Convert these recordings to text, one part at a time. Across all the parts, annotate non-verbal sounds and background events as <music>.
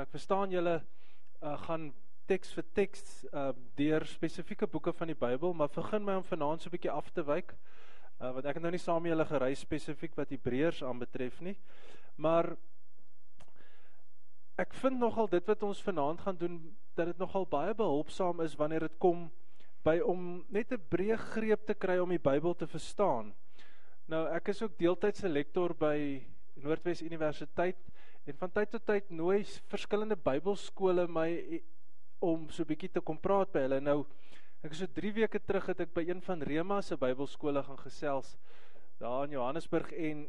Nou ek verstaan julle uh, gaan teks vir teks uh, deur spesifieke boeke van die Bybel, maar begin my om vanaand so 'n bietjie af te wyk. Uh, want ek het nou nie saam met julle gereis spesifiek wat Hebreërs aanbetref nie. Maar ek vind nogal dit wat ons vanaand gaan doen dat dit nogal baie behulpsaam is wanneer dit kom by om net 'n breë greep te kry om die Bybel te verstaan. Nou ek is ook deeltydse lektor by Noordwes Universiteit en van tyd tot tyd nooi verskillende Bybelskole my om so 'n bietjie te kom praat by hulle. Nou ek is so 3 weke terug het ek by een van Rema se Bybelskole gaan gesels daar in Johannesburg en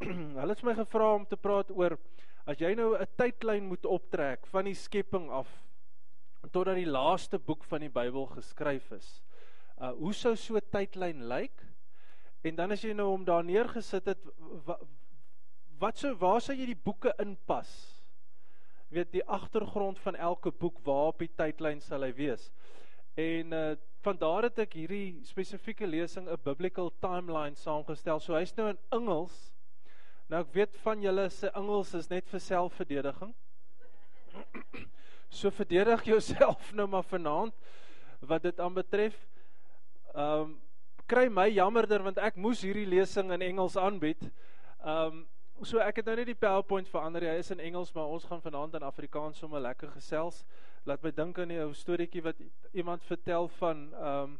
<clears throat> hulle het my gevra om te praat oor as jy nou 'n tydlyn moet optrek van die skepping af totdat die laaste boek van die Bybel geskryf is. Uh hoe sou so 'n tydlyn lyk? En dan as jy nou om daar neergesit het wat sou waar sou jy die boeke inpas? Jy weet die agtergrond van elke boek waar op die tydlyn sal hy wees. En uh van daar het ek hierdie spesifieke lesing 'n biblical timeline saamgestel. So hy's nou in Engels. Nou ek weet van julle se Engels is net vir selfverdediging. So verdedig jouself nou maar vanaand wat dit aanbetref. Ehm um, kry my jammerder want ek moes hierdie lesing in Engels aanbied. Ehm um, so ek het nou net die PowerPoint verander. Hy is in Engels, maar ons gaan vanaand in Afrikaans sommer lekker gesels. Laat my dink aan 'n ou storieetjie wat iemand vertel van ehm um,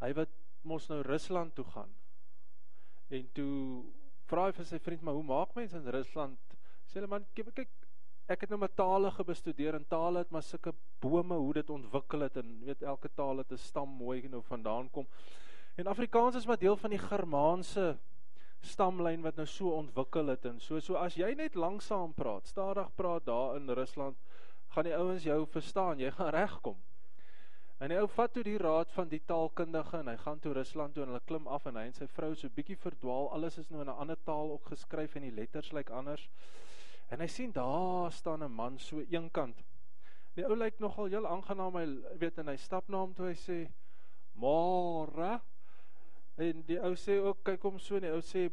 hy wat mos nou Rusland toe gaan. En toe vra hy vir sy vriend, "Maar hoe maak mense in Rusland?" Sê hulle, "Man, kyk, kyk ek het nou met tale gebestudeer en tale het maar sulke bome hoe dit ontwikkel het en weet elke taal het 'n stam mooi nou vandaan kom. En Afrikaans is maar deel van die Germaanse stamlyn wat nou so ontwikkel het en so so as jy net langsaam praat, stadig praat daar in Rusland, gaan die ouens jou verstaan, jy gaan <laughs> regkom. En die ou vat toe die raad van die taalkundige en hy gaan toe Rusland toe en hulle klim af en hy en sy vrou so bietjie verdwaal, alles is nou in 'n ander taal ook geskryf en die letters lyk anders. En hy sien daar staan 'n man so eenkant. Die ou lyk nogal heel aangenaam, hy weet en hy stap na hom toe hy sê: "Môre." En die ou sê ook kyk hom so en die ou sê.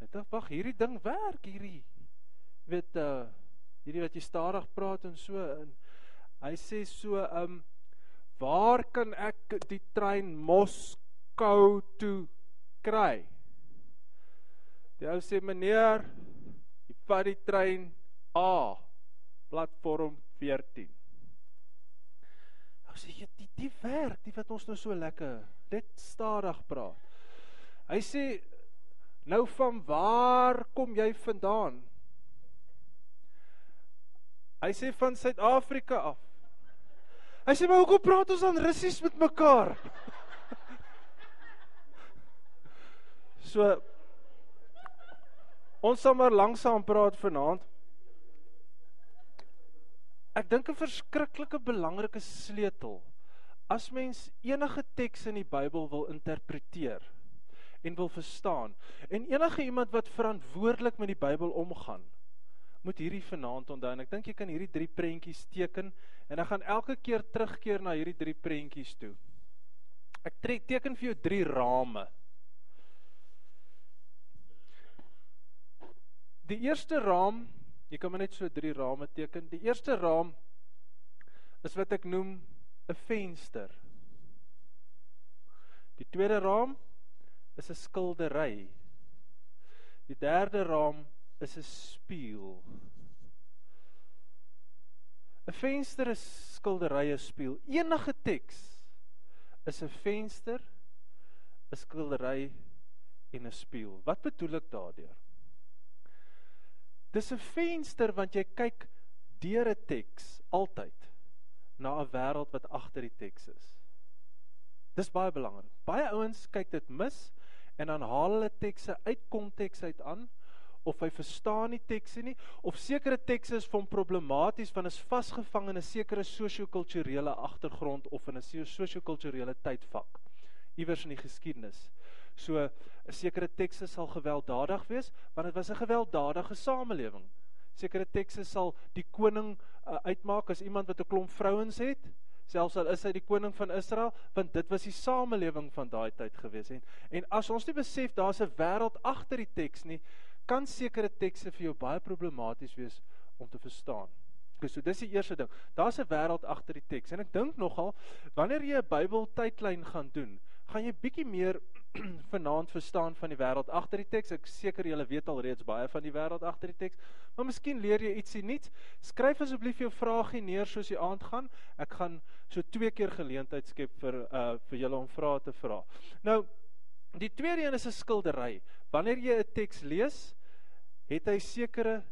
Ek dink wag, hierdie ding werk hierdie. Weet uh hierdie wat jy stadig praat en so en hy sê so: "Um waar kan ek die trein Moskou toe kry?" Die ou sê meneer, jy vat die trein A, platform 14. Ou sê jy die werk, die wat ons nou so lekker net stadig praat. Hy sê nou van waar kom jy vandaan? Hy sê van Suid-Afrika af. Hy sê maar hoekom praat ons dan Russies met mekaar? <laughs> so Ons sal maar lanksaam praat vanaand. Ek dink 'n verskriklike belangrike sleutel as mens enige teks in die Bybel wil interpreteer en wil verstaan en enige iemand wat verantwoordelik met die Bybel omgaan moet hierdie vanaand onthou en ek dink jy kan hierdie drie prentjies teken en dan gaan elke keer terugkeer na hierdie drie prentjies toe. Ek trek teken vir jou drie rame. Die eerste raam, jy kan maar net so drie rame teken. Die eerste raam is wat ek noem 'n venster. Die tweede raam is 'n skildery. Die derde raam is 'n spieël. 'n Venster is skildery, 'n spieël. Enige teks is 'n venster, 'n skildery en 'n spieël. Wat bedoel ek daardeur? Dis 'n venster want jy kyk deur 'n teks altyd na 'n wêreld wat agter die teks is. Dis baie belangrik. Baie ouens kyk dit mis en dan haal hulle tekste uit konteks uit aan of hy verstaan nie tekste nie of sekere tekste is vir hom problematies want is vasgevang in 'n sekere sosio-kulturele agtergrond of in 'n sosio-kulturele tydvak iewers in die geskiedenis. So 'n sekere tekste sal gewelddadig wees want dit was 'n gewelddadige samelewing. Sekere tekste sal die koning uh, uitmaak as iemand wat 'n klomp vrouens het, selfs al is hy die koning van Israel, want dit was die samelewing van daai tyd gewees en en as ons nie besef daar's 'n wêreld agter die teks nie, kan sekere tekste vir jou baie problematies wees om te verstaan. Okay, so dis die eerste ding. Daar's 'n wêreld agter die teks en ek dink nogal wanneer jy 'n Bybel tydlyn gaan doen, gaan jy bietjie meer <clears throat> vanaand verstaan van die wêreld agter die teks. Ek seker julle weet al reeds baie van die wêreld agter die teks, maar miskien leer jy ietsie nuuts. Skryf asseblief jou vragie neer soos die aand gaan. Ek gaan so twee keer geleentheid skep vir uh vir julle om vrae te vra. Nou die tweede een is 'n skildery. Wanneer jy 'n teks lees, het hy sekere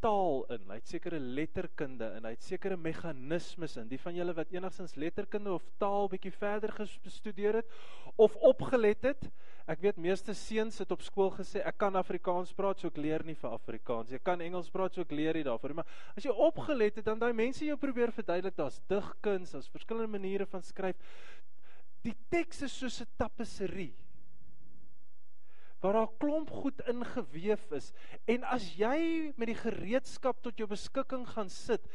taal in. Hy het sekere letterkunde en hy het sekere meganismes in. Die van julle wat enigstens letterkunde of taal bietjie verder gestudeer het of opgelet het, ek weet meeste seuns het op skool gesê ek kan Afrikaans praat, so ek leer nie vir Afrikaans. Ek kan Engels praat, so ek leer nie daarvoor nie. Maar as jy opgelet het, dan daai mense jou probeer verduidelik, daar's digkuns, daar's verskillende maniere van skryf. Die teks is soos 'n tapisserie waar daar klomp goed ingeweef is. En as jy met die gereedskap tot jou beskikking gaan sit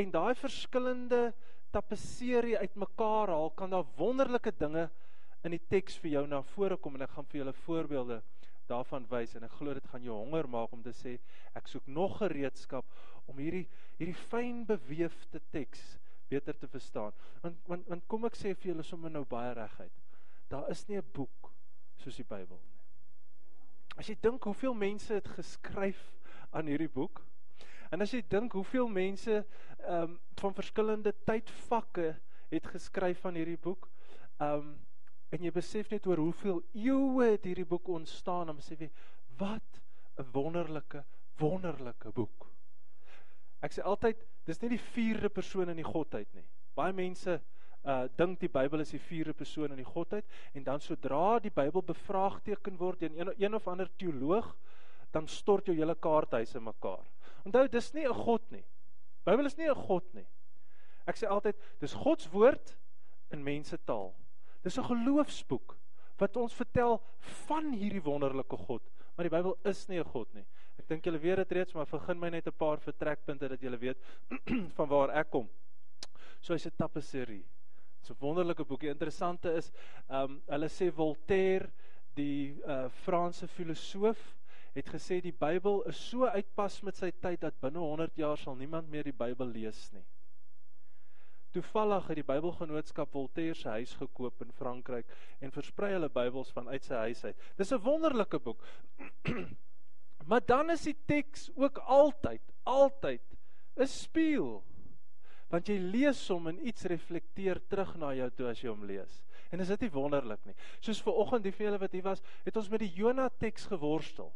en daai verskillende tapisserie uitmekaar haal kan daar wonderlike dinge in die teks vir jou na vore kom en ek gaan vir julle voorbeelde daarvan wys. En ek glo dit gaan jou honger maak om te sê ek soek nog gereedskap om hierdie hierdie fyn beweefde teks beter te verstaan. Want want, want kom ek sê vir julle sommer nou baie reguit. Daar is nie 'n boek soos die Bybel nie As jy dink hoeveel mense het geskryf aan hierdie boek en as jy dink hoeveel mense ehm um, van verskillende tydvakke het geskryf van hierdie boek ehm um, en jy besef net oor hoeveel eeue het hierdie boek ontstaan en sê jy wat 'n wonderlike wonderlike boek. Ek sê altyd dis nie die vierde persoon in die godheid nie. Baie mense uh dink die Bybel is die vierde persoon in die godheid en dan sodra die Bybel bevraagteken word deur een, een of ander teoloog dan stort jou hele kaarthuis in mekaar. Onthou dis nie 'n god nie. Bybel is nie 'n god nie. Ek sê altyd dis God se woord in mense taal. Dis 'n geloofsboek wat ons vertel van hierdie wonderlike God, maar die Bybel is nie 'n god nie. Ek dink julle weet dit reeds, maar begin my net 'n paar vertrekpunte dat julle weet <clears throat> van waar ek kom. So hy's 'n tapisserie. 'n wonderlike boekie. Interessante is, ehm um, hulle sê Voltaire, die uh Franse filosoof, het gesê die Bybel is so uitpas met sy tyd dat binne 100 jaar sal niemand meer die Bybel lees nie. Toevallig het die Bybelgenootskap Voltaire se huis gekoop in Frankryk en versprei hulle Bybels vanuit sy huis uit. Dis 'n wonderlike boek. <clears throat> maar dan is die teks ook altyd, altyd 'n spieël want jy lees hom en iets reflekteer terug na jou toe as jy hom lees. En is dit nie wonderlik nie? Soos ver oggend die vele wat hier was, het ons met die Jona teks geworstel.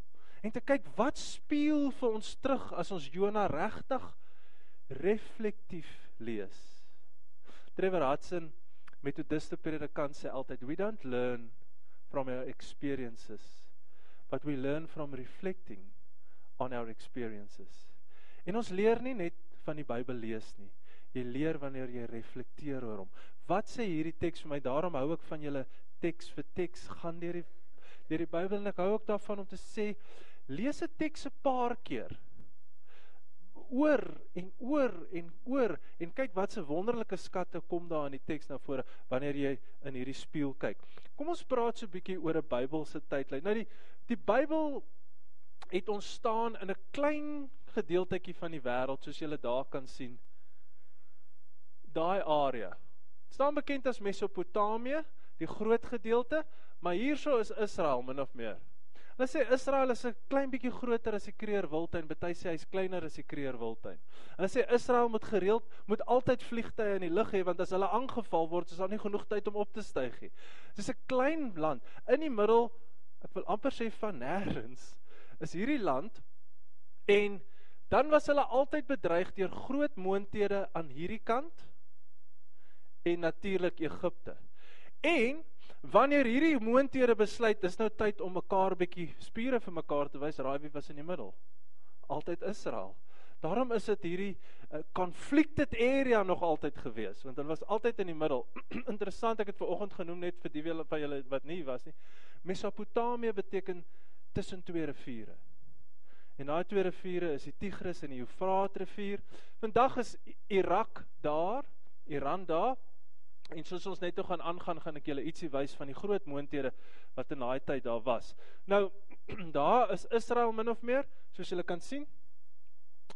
En te kyk wat speel vir ons terug as ons Jona regtig reflektief lees. Trevor Hudson, metodiste predikant sê altyd we don't learn from our experiences but we learn from reflecting on our experiences. En ons leer nie net van die Bybel lees nie. Jy leer wanneer jy reflekteer oor hom. Wat sê hierdie teks vir my? Daarom hou ek van julle teks vir teks gaan deur die deur die Bybel en ek hou ook daarvan om te sê lees 'n teks 'n paar keer oor en oor en oor en kyk wat se wonderlike skatte kom daar in die teks na vore wanneer jy in hierdie spieël kyk. Kom ons praat so 'n bietjie oor 'n Bybelse tydlyn. Nou die die Bybel het ontstaan in 'n klein gedeeltjie van die wêreld soos jy daar kan sien daai area. staan bekend as Mesopotamië, die groot gedeelte, maar hierso is Israel min of meer. Hulle sê Israel is 'n klein bietjie groter as die Kreer Wildtuin, party sê hy's kleiner as die Kreer Wildtuin. Hulle sê Israel moet gereeld moet altyd vliegtye in die lug hê want as hulle aangeval word, is daar nie genoeg tyd om op te styg nie. Dis 'n klein land in die middel, ek wil amper sê van nêrens, is hierdie land en dan was hulle altyd bedreig deur groot moonthede aan hierdie kant en natuurlik Egipte. En wanneer hierdie moonthede besluit dis nou tyd om mekaar bietjie spiere vir mekaar te wys, raai wie was in die middel? Altyd Israel. Daarom is dit hierdie uh, conflicted area nog altyd gewees, want hulle was altyd in die middel. <clears throat> Interessant, ek het ver oggend genoem net vir die van julle wat nie was nie. Mesopotamië beteken tussen twee riviere. En daai twee riviere is die Tigris en die Eufraat rivier. Vandag is Irak daar, Iran daar, En soos ons net toe gaan aangaan, gaan ek julle ietsie wys van die groot moonthede wat in daai tyd daar was. Nou <clears throat> daar is Israel min of meer, soos julle kan sien.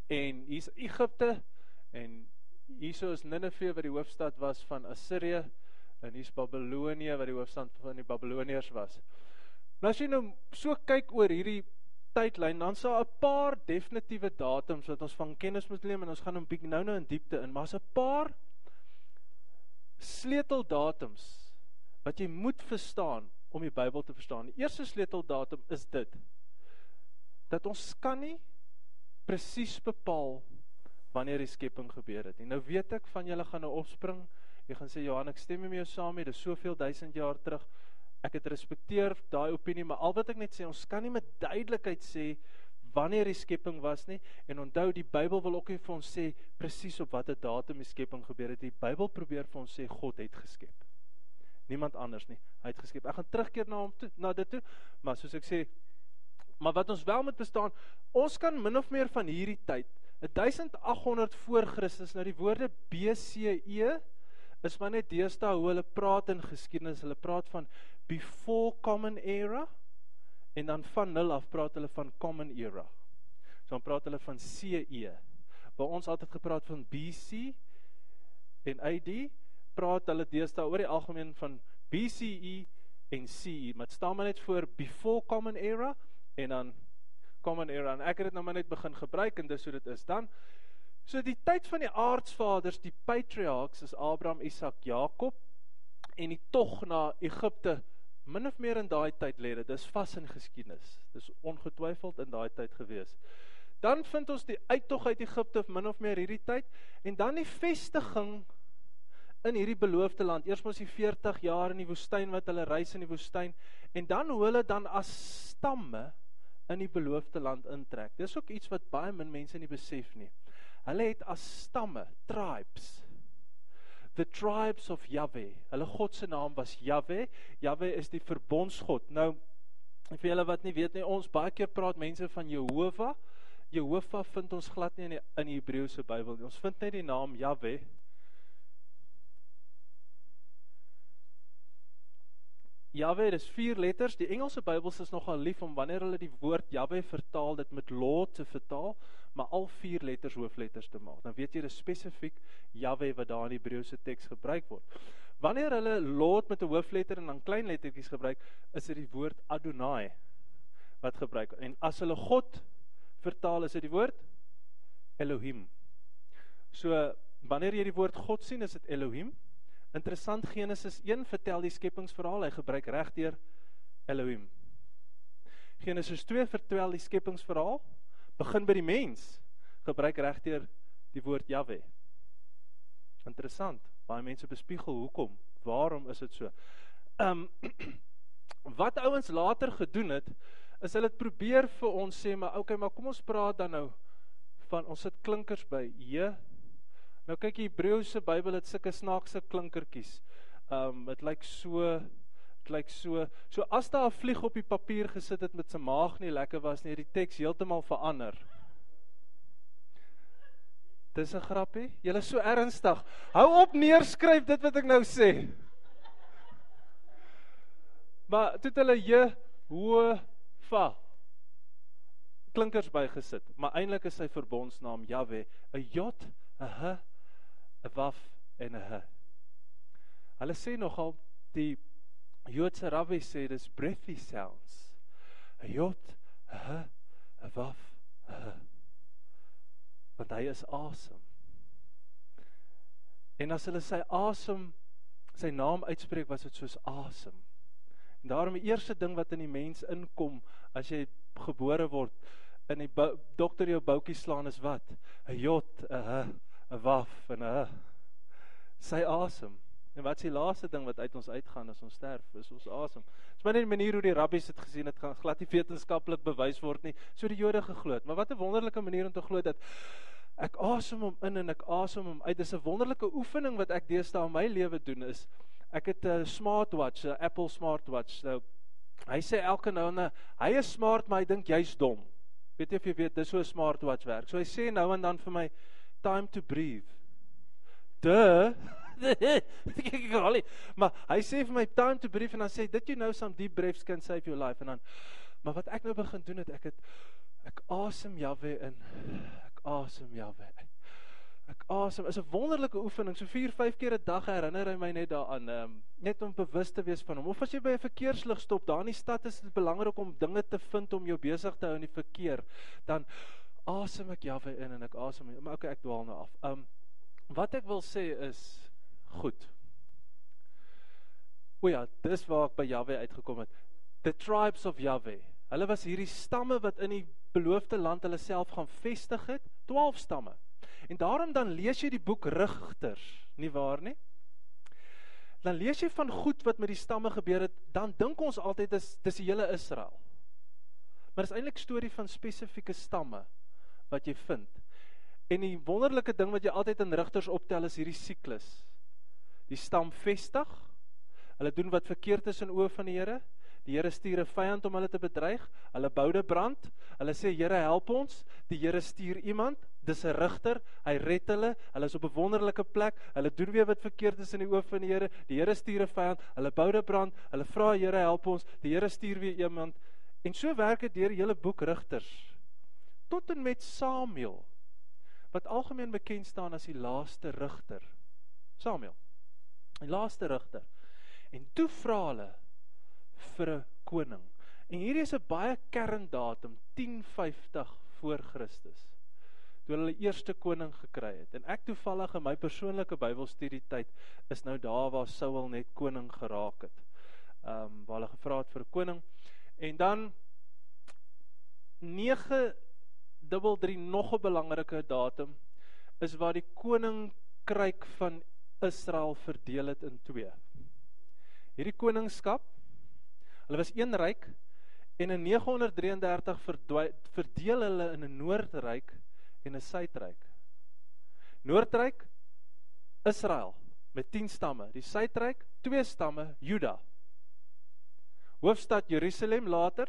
En hier's Egipte en hierso is Ninive wat die hoofstad was van Assirië en hier's Babilonië wat die hoofstad van die Babiloniërs was. Nou as jy nou so kyk oor hierdie tydlyn, dan sal 'n paar definitiewe datums wat ons van kennis moet neem en ons gaan 'n bietjie nou-nou in diepte in, maar's 'n paar sleuteldatums wat jy moet verstaan om die Bybel te verstaan. Die eerste sleuteldatum is dit dat ons kan nie presies bepaal wanneer die skepping gebeur het nie. Nou weet ek van julle gaan nou opspring. Jy gaan sê Johan, ek stem mee jou saam, dit is soveel duisend jaar terug. Ek het respekteer daai opinie, maar al wat ek net sê, ons kan nie met duidelikheid sê wanneer die skepping was nie en onthou die Bybel wil ook nie vir ons sê presies op watter datum die skepping gebeur het. Die Bybel probeer vir ons sê God het geskep. Niemand anders nie. Hy het geskep. Ek gaan terugkeer na hom toe, na dit toe, maar soos ek sê, maar wat ons wel moet verstaan, ons kan min of meer van hierdie tyd 1800 voor Christus nou die woorde BCE is maar net deesdae hoe hulle praat in geskiedenis. Hulle praat van before common era en dan van nul af praat hulle van common era. So dan praat hulle van CE. Waar ons altyd gepraat van BC en AD, praat hulle deesdae oor die algemeen van BCE en CE, maar dit staan maar net voor before common era en dan common era. En ek het dit nou maar net begin gebruik en dis hoe dit is dan. So die tyd van die aardsvaders, die patriarchs is Abraham, Isak, Jakob en die tog na Egipte min of meer in daai tyd lê dit. Dis vas in geskiedenis. Dis ongetwyfeld in daai tyd gewees. Dan vind ons die uittog uit Egipte min of meer hierdie tyd en dan die vestiging in hierdie beloofde land. Eers mos die 40 jaar in die woestyn wat hulle reis in die woestyn en dan hoe hulle dan as stamme in die beloofde land intrek. Dis ook iets wat baie min mense nie besef nie. Hulle het as stamme, tribes the tribes of Yahweh. Hulle God se naam was Yahweh. Yahweh is die verbondsgod. Nou vir julle wat nie weet nie, ons baie keer praat mense van Jehovah. Jehovah vind ons glad nie in die in die Hebreëse Bybel nie. Ons vind net die naam Yahweh. Yahweh is vier letters. Die Engelse Bybels is nogal lief om wanneer hulle die woord Yahweh vertaal, dit met Lord te vertaal maar al vier letters hoofletters te maak. Dan weet jy dis spesifiek Jahwe wat daar in die Hebreëse teks gebruik word. Wanneer hulle Lord met 'n hoofletter en dan klein lettertjies gebruik, is dit die woord Adonai wat gebruik. En as hulle God vertaal, is dit die woord Elohim. So wanneer jy die woord God sien, is dit Elohim. Interessant Genesis 1 vertel die skepingsverhaal, hy gebruik regdeur Elohim. Genesis 2 vertel die skepingsverhaal begin by die mens gebruik regdeur die woord Jahwe. Interessant. Baie mense bespiegel hoekom? Waarom is dit so? Ehm um, <clears throat> wat ouens later gedoen het is hulle het probeer vir ons sê maar okay, maar kom ons praat dan nou van ons sit klinkers by J. Nou kyk die Hebreëse Bybel het sulke snaakse klinkertjies. Ehm um, dit lyk so lyk so so as daar 'n vlieg op die papier gesit het met sy maag nie lekker was nie, die teks heeltemal verander. Dis 'n grappie. Julle is so ernstig. Hou op neerskryf dit wat ek nou sê. Maar toe het hulle J hoe va klinkers bygesit, maar eintlik is sy verbondsnaam Jahwe, 'n J, 'n H, 'n Waf en 'n H. Hulle sê nogal die Joodse rabbi sê dis breathy sounds. 'n Jod, 'n h, 'n waf, 'n h. Want hy is asem. En as hulle sy asem sy naam uitspreek, was dit soos asem. En daarom die eerste ding wat in die mens inkom as jy gebore word in die dokter jou boutjie slaan is wat? 'n Jod, 'n h, 'n waf en 'n h. Sy asem. En wat is die laaste ding wat uit ons uitgaan as ons sterf? Is ons asem. Dis maar net 'n manier hoe die rabbies dit gesien het, gaan glad nie wetenskaplik bewys word nie. So die Jode geglo het. Maar wat 'n wonderlike manier om te glo dat ek asem hom in en ek asem hom uit. Dis 'n wonderlike oefening wat ek deesdae in my lewe doen is ek het 'n smartwatch, 'n Apple smartwatch. Nou hy sê elke nou en dan hy is smart, maar hy dink jy's dom. Weet jy of jy weet dis hoe 'n smartwatch werk. So hy sê nou en dan vir my time to breathe. Duh. <laughs> kyk gally. Maar hy sê vir my time to breathe en dan sê dit you know some deep breaths can save your life en dan Maar wat ek nou begin doen het, ek het ek asem Jahwe in. Ek asem Jahwe uit. Ek asem. Is 'n wonderlike oefening. So 4, 5 keer 'n dag herinner hy my net daaraan, um, net om bewus te wees van hom. Of as jy by 'n verkeerslig stop, daar in die stad is dit belangrik om dinge te vind om jou besig te hou in die verkeer. Dan asem ek Jahwe in en ek asem. Maar okay, ek dwaal nou af. Um wat ek wil sê is. O ja, dis waar ek by Jahwe uitgekom het. The tribes of Jahwe. Hulle was hierdie stamme wat in die beloofde land hulle self gaan vestig het, 12 stamme. En daarom dan lees jy die boek Rigters, nie waar nie? Dan lees jy van goed wat met die stamme gebeur het, dan dink ons altyd dis dis die hele Israel. Maar dit is eintlik storie van spesifieke stamme wat jy vind. En die wonderlike ding wat jy altyd in Rigters optel is hierdie siklus. Die stam vestig. Hulle doen wat verkeerd is in oë van die Here. Die Here stuur 'n vyand om hulle te bedreig. Hulle boude brand. Hulle sê Here help ons. Die Here stuur iemand. Dis 'n rigter. Hy red hulle. Hulle is op 'n wonderlike plek. Hulle doen weer wat verkeerd is in die oë van die Here. Die Here stuur 'n vyand. Hulle boude brand. Hulle vra Here help ons. Die Here stuur weer iemand. En so werk dit deur die hele boek Rigters. Tot en met Samuel wat algemeen bekend staan as die laaste rigter. Samuel. Die laaste rigter. En toe vra hulle vir 'n koning. En hierdie is 'n baie kerndatum 1050 voor Christus. Toe hulle eerste koning gekry het. En ek toevallig in my persoonlike Bybelstudie tyd is nou daar waar Saul net koning geraak het. Ehm um, waar hulle gevra het vir 'n koning. En dan 933 nog 'n belangrike datum is waar die koninkryk van Israel verdeel het in twee. Hierdie koningskap Hulle was een ryk en in 933 verdeel hulle in 'n noordryk en 'n suidryk. Noordryk Israel met 10 stamme, die suidryk twee stamme Juda. Hoofstad Jerusalem later.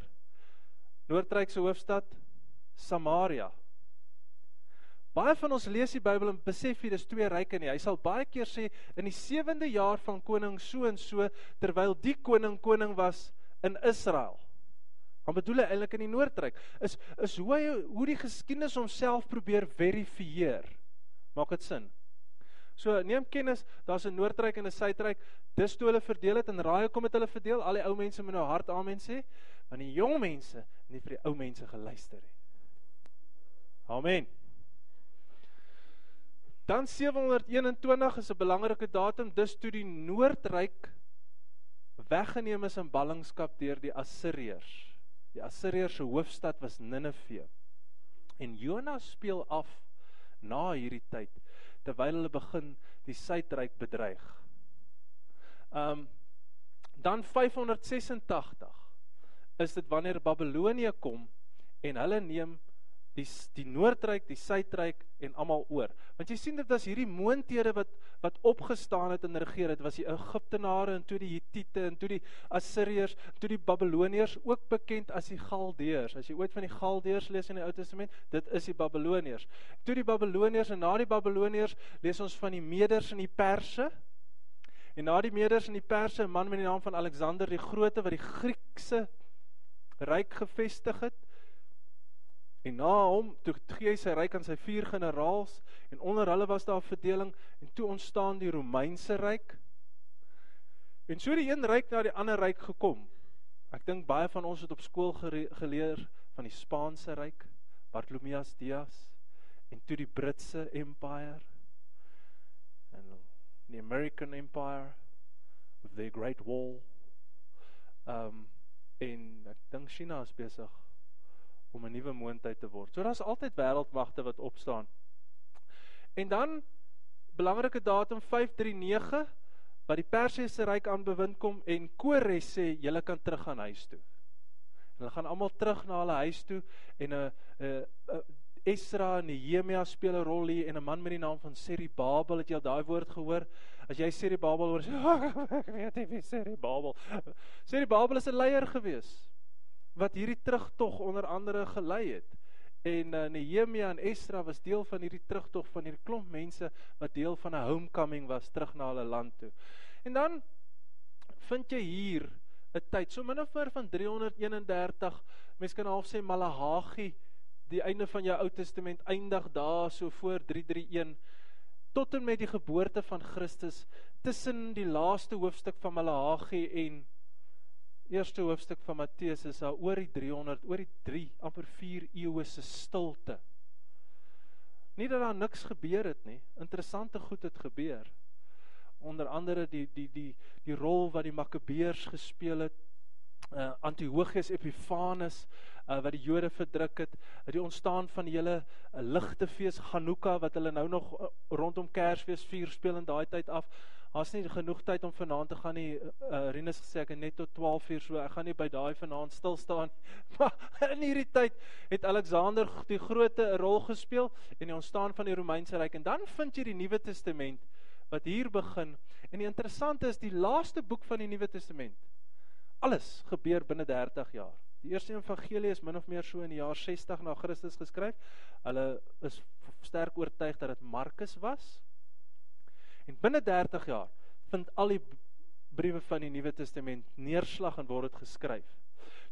Noordryk se hoofstad Samaria. Baie van ons lees die Bybel en besef jy dis twee ryke nie. Hy sal baie keer sê in die 7de jaar van koning so en so terwyl die koning koning was in Israel. Maar bedoel hy eintlik in die Noordryk is is hoe hy hoe die geskiedenis homself probeer verifieer. Maak dit sin? So neem kennis, daar's 'n Noordryk en 'n Suidryk. Dis toe hulle verdeel het en raai kom het hulle verdeel. Al die ou mense moet nou hard amen sê, want die jong mense nie vir die ou mense geluister nie. Amen. Dan 721 is 'n belangrike datum, dis toe die Noordryk weggeneem is in ballingskap deur die Assiriërs. Die Assiriërs se hoofstad was Ninive. En Jonas speel af na hierdie tyd terwyl hulle begin die suidryk bedreig. Um dan 586 is dit wanneer Babelonie kom en hulle neem die die noordryk, die suidryk en almal oor. Want jy sien dit was hierdie moonthede wat wat opgestaan het en regeer het, was die Egiptenare en toe die Hittite en toe die Assiriërs, toe die Babiloniërs, ook bekend as die Galdeërs. As jy ooit van die Galdeërs lees in die Ou Testament, dit is die Babiloniërs. Toe die Babiloniërs en na die Babiloniërs lees ons van die Meders en die Perse. En na die Meders en die Perse, 'n man met die naam van Alexander die Grote wat die Griekse ryk gevestig het. En na hom toe gee hy sy ryk aan sy vier generaals en onder hulle was daar verdeling en toe ontstaan die Romeinse ryk. En so die een ryk na die ander ryk gekom. Ek dink baie van ons het op skool geleer van die Spaanse ryk, Bartolomeus Dias en toe die Britse Empire en die American Empire with the Great Wall. Um en ek dink China is besig om 'n nuwe moondheid te word. So daar's altyd wêreldmagte wat opstaan. En dan belangrike datum 539 wat die Persiese ryk aan bewind kom en Kores sê julle kan terug gaan huis toe. En hulle gaan almal terug na hulle huis toe en 'n 'n Esra en Nehemia speel 'n rol hier en 'n man met die naam van Seribabel het jy al daai woord gehoor? As jy Seribabel hoor, sê <laughs> ek weet nie wie Seribabel. Seribabel is 'n leier gewees wat hierdie terugtog onder andere gelei het. En uh, Nehemia en Esra was deel van hierdie terugtog van hierdie klomp mense wat deel van 'n homecoming was terug na hulle land toe. En dan vind jy hier 'n tyd so min of meer van 331 Mense kan half sê Malagi, die einde van jou Ou Testament eindig daar so voor 331 tot en met die geboorte van Christus tussen die laaste hoofstuk van Malagi en eerste hoofstuk van Matteus is daar oor die 300 oor die 3 amper 4 eeue se stilte. Nie dat daar niks gebeur het nie. Interessante goed het gebeur. Onder andere die die die die rol wat die Makabeërs gespeel het uh Antiochus Epiphanes uh wat die Jode verdruk het, die ontstaan van die hele uh, ligte fees Hanukkah wat hulle nou nog uh, rondom Kersfees vier speel in daai tyd af. Daar's nie genoeg tyd om vanaand te gaan nie. Uh, Rinus gesê ek net tot 12 uur so. Ek gaan nie by daai vanaand stil staan. <laughs> Maar in hierdie tyd het Alexander die Grote 'n rol gespeel in die ontstaan van die Romeinse ryk. En dan vind jy die Nuwe Testament wat hier begin. En die interessante is die laaste boek van die Nuwe Testament. Alles gebeur binne 30 jaar. Die eerste evangelie is min of meer so in die jaar 60 na Christus geskryf. Hulle is sterk oortuig dat dit Markus was. En binne 30 jaar vind al die briewe van die Nuwe Testament neerslag en word dit geskryf.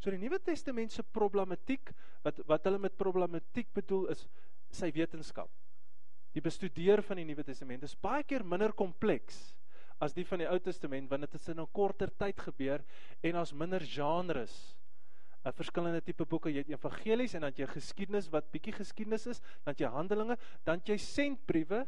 So die Nuwe Testament se problematiek wat wat hulle met problematiek bedoel is sy wetenskap. Die bestudeer van die Nuwe Testament is baie keer minder kompleks as die van die Ou Testament want dit het in 'n korter tyd gebeur en ons minder genres. 'n Verskillende tipe boeke, jy het evangelies en dan jy geskiedenis wat bietjie geskiedenis is, dan jy Handelinge, dan jy sentbriewe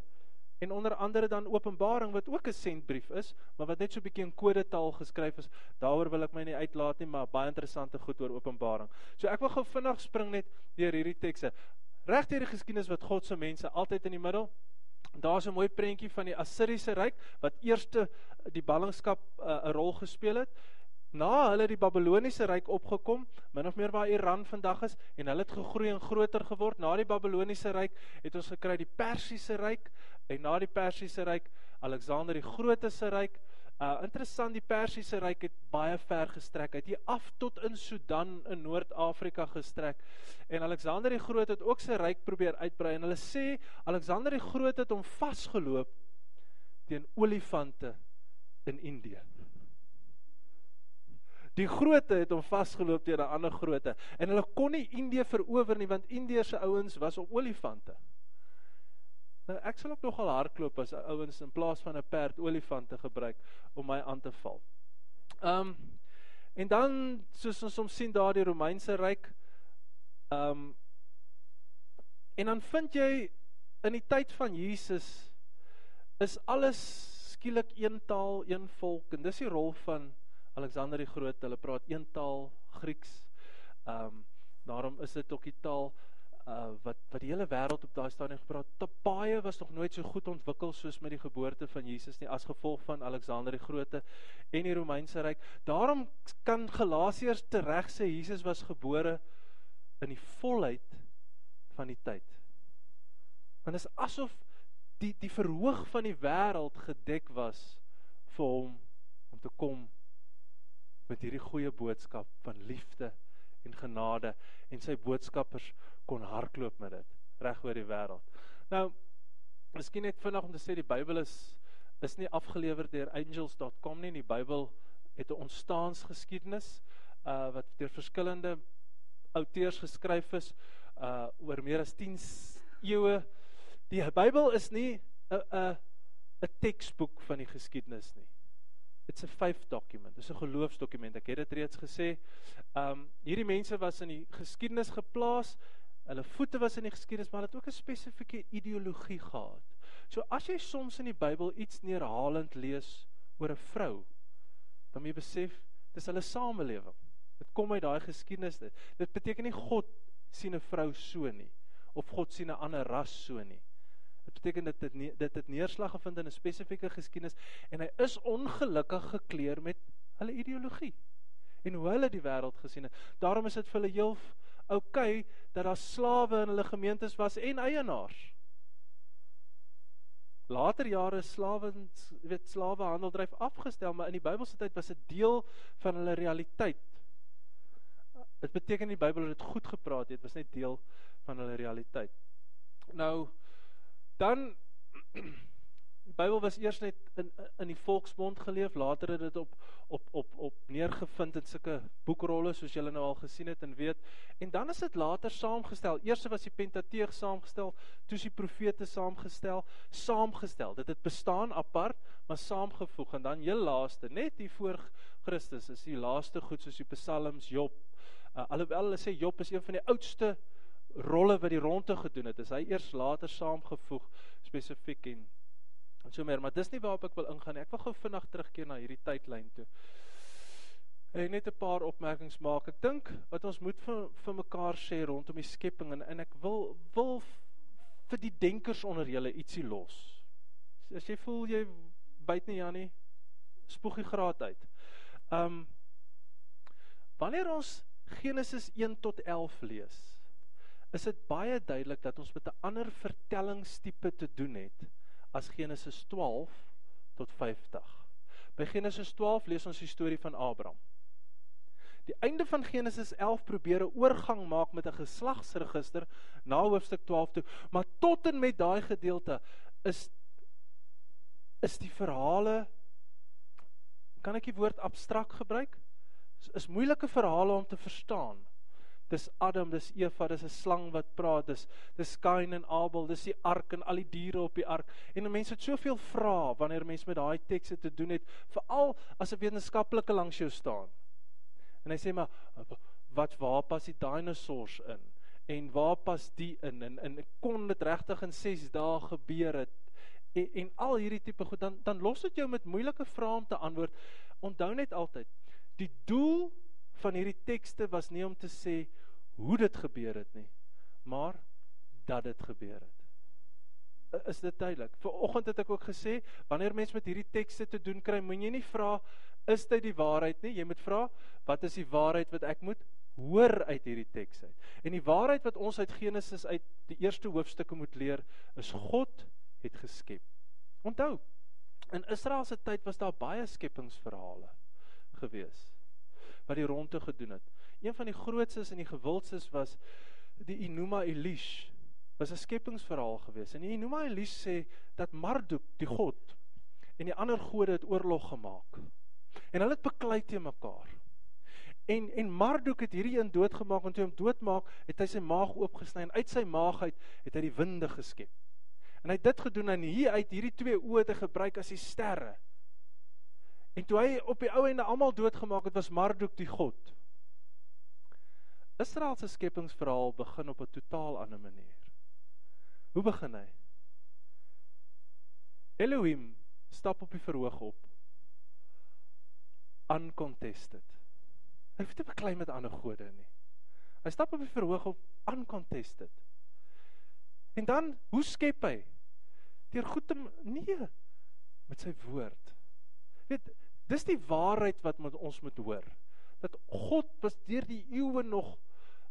en onder andere dan Openbaring wat ook 'n sentbrief is, maar wat net so 'n bietjie in kodetaal geskryf is. Daaroor wil ek my nie uitlaat nie, maar baie interessante goed oor Openbaring. So ek wil gou vinnig spring net deur hierdie tekste. Reg deur die geskiedenis wat God se mense altyd in die middel. Daar's 'n mooi prentjie van die Assiriese ryk wat eerste die ballingskap uh, 'n uh, rol gespeel het. Na hulle die Babiloniese ryk opgekom, min of meer waar Iran vandag is en hulle het gegroei en groter geword. Na die Babiloniese ryk het ons gekry die Persiese ryk en na die Persiese ryk Alexander die Grote se ryk. Uh interessant die Persiese ryk het baie ver gestrek. Hy het af tot in Sudan in Noord-Afrika gestrek. En Alexander die Groot het ook sy ryk probeer uitbrei en hulle sê Alexander die Groot het hom vasgeloop teen olifante in Indië. Die groote het hom vasgeloop teen 'n ander groote en hulle kon nie Indië verower nie want Indië se ouens was op olifante. Nou ek sal ook nogal hardloop as ouens in plaas van 'n perd olifante gebruik om my aan te val. Ehm um, en dan soos ons soms sien daar die Romeinse ryk ehm um, en dan vind jy in die tyd van Jesus is alles skielik een taal, een volk en dis die rol van Alexander die Groot. Hulle praat een taal, Grieks. Ehm um, daarom is dit ook die taal uh wat wat die hele wêreld op daai stadium gepraat. Tapaie was nog nooit so goed ontwikkel soos met die geboorte van Jesus nie as gevolg van Alexander die Grote en die Romeinse ryk. Daarom kan Galasiërs tereg sê Jesus was gebore in die volheid van die tyd. Want is asof die die verhoog van die wêreld gedek was vir hom om te kom met hierdie goeie boodskap van liefde en genade en sy boodskappers kon hardloop met dit reg oor die wêreld. Nou, miskien net vinnig om te sê die Bybel is is nie afgelewer deur angels.com nie. Die Bybel het 'n ontstaansgeskiedenis uh wat deur verskillende outeurs geskryf is uh oor meer as 10 eeue. Die Bybel is nie 'n 'n 'n teksboek van die geskiedenis nie. It's a faith document. Dis 'n geloofsdokument. Ek het dit reeds gesê. Um hierdie mense was in die geskiedenis geplaas Hulle voete was in die geskiedenis, maar hulle het ook 'n spesifieke ideologie gehad. So as jy soms in die Bybel iets neerhalend lees oor 'n vrou, dan moet jy besef dis hulle samelewing. Dit kom uit daai geskiedenis. Dit, beteken nie God sien 'n vrou so nie of God sien 'n ander ras so nie. Dit beteken dit dit dit het neerslag gevind in 'n spesifieke geskiedenis en hy is ongelukkig gekleer met hulle ideologie en hoe hulle die wêreld gesien het. Daarom is dit vir hulle heel okay dat daar slawe in hulle gemeentes was en eienaars. Later jare slawe weet slawehandel dryf afgestel, maar in die Bybelse tyd was dit deel van hulle realiteit. Dit beteken die Bybel het dit goed gepraat, dit was net deel van hulle realiteit. Nou dan <clears throat> Die Bybel was eers net in in die volksmond geleef, later het dit op op op op neergevind in sulke boekrolle soos julle nou al gesien het en weet. En dan is dit later saamgestel. Eers was die Pentateeg saamgestel, toe is die profete saamgestel, saamgestel. Dit het bestaan apart, maar saamgevoeg en dan heel laaste, net hier voor Christus is die laaste goed soos die Psalms, Job. Uh, alhoewel hulle sê Job is een van die oudste rolle wat die ronde gedoen het, is hy eers later saamgevoeg spesifiek en so meer, maar dis nie waarop ek wil ingaan nie. Ek wil gou vinnig terugkeer na hierdie tydlyn toe. En net 'n paar opmerkings maak. Ek dink wat ons moet vir vir mekaar sê rondom die skepping en en ek wil wil vir die denkers onder julle ietsie los. As jy voel jy byt nie Jannie, spoeg die graad uit. Um wanneer ons Genesis 1 tot 11 lees, is dit baie duidelik dat ons met 'n ander vertellingstipe te doen het as Genesis 12 tot 50. By Genesis 12 lees ons die storie van Abraham. Die einde van Genesis 11 probeer 'n oorgang maak met 'n geslagsregister na hoofstuk 12 toe, maar tot en met daai gedeelte is is die verhale kan ek die woord abstrak gebruik? Is, is moeilike verhale om te verstaan. Dis Adam, dis Eva, dis 'n slang wat praat, dis dis Kain en Abel, dis die ark en al die diere op die ark. En mense het soveel vrae wanneer mense met daai tekste te doen het, veral as 'n wetenskaplike langs jou staan. En hy sê maar wat waar pas die dinosourus in? En waar pas die in? En en kon dit regtig in 6 dae gebeur het? En, en al hierdie tipe goed dan dan los dit jou met moeilike vrae om te antwoord. Onthou net altyd, die doel van hierdie tekste was nie om te sê hoe dit gebeur het nie, maar dat dit gebeur het. Is dit duidelik? Vanoggend het ek ook gesê, wanneer mens met hierdie tekste te doen kry, moet jy nie vra is dit die waarheid nie, jy moet vra wat is die waarheid wat ek moet hoor uit hierdie teks uit. En die waarheid wat ons uit Genesis uit die eerste hoofstukke moet leer, is God het geskep. Onthou, in Israel se tyd was daar baie skepingsverhale gewees wat die ronde gedoen het. Een van die grootstes en die gewildstes was die Enuma Elish. Was 'n skepingsverhaal gewees. En die Enuma Elish sê dat Marduk, die god, en die ander gode het oorlog gemaak. En hulle het beklei te mekaar. En en Marduk het hierdie een doodgemaak en toe hom doodmaak, het hy sy maag oopgesny en uit sy maag uit het hy die winde geskep. En hy het dit gedoen en hier uit hierdie twee oë te gebruik as die sterre. En toe hy op die ou ende almal doodgemaak het, was Marduk die god. Israel se skepingsverhaal begin op 'n totaal ander manier. Hoe begin hy? Elohim stap op die verhoog op. Uncontested. Hy het nie beklei met ander gode nie. Hy stap op die verhoog op uncontested. En dan, hoe skep hy? Deur goed te nee met sy woord. Weet, Dis die waarheid wat ons moet hoor. Dat God was deur die eeue nog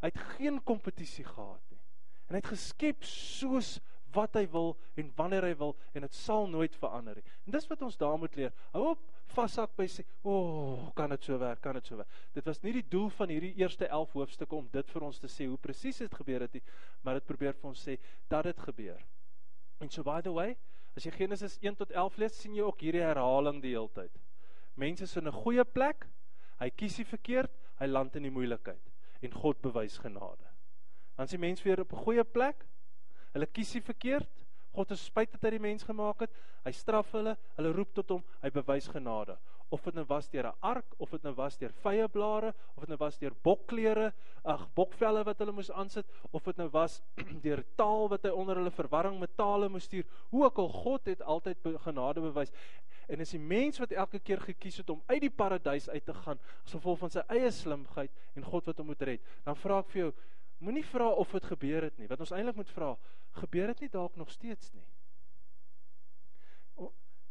uit geen kompetisie gehad nie. En hy het geskep soos wat hy wil en wanneer hy wil en dit sal nooit verander nie. En dis wat ons daar moet leer. Hou op vashak by sê, "O, oh, kan dit so werk? Kan dit so werk?" Dit was nie die doel van hierdie eerste 11 hoofstukke om dit vir ons te sê hoe presies dit gebeur het nie, maar dit probeer vir ons sê dat dit gebeur. En so by the way, as jy Genesis 1 tot 11 lees, sien jy ook hierdie herhaling die hele tyd. Mense is in 'n goeie plek. Hy kies die verkeerd, hy land in die moeilikheid en God bewys genade. Dan sien mense weer op 'n goeie plek. Hulle kies die verkeerd. God is spyt dat hy die mens gemaak het. Hy straf hulle, hulle roep tot hom, hy bewys genade. Of dit nou was deur 'n ark, of dit nou was deur vye blare, of dit nou was deur bokklere, ag bokvelle wat hulle moes aansit, of dit nou was <clears throat> deur taal wat hy onder hulle verwarring met tale moes stuur. Hoe ook al God het altyd genade bewys. En as die mens wat elke keer gekies het om uit die paradys uit te gaan as gevolg van sy eie slimheid en God wat hom moet red, dan vra ek vir jou, moenie vra of dit gebeur het nie. Wat ons eintlik moet vra, gebeur dit nie dalk nog steeds nie?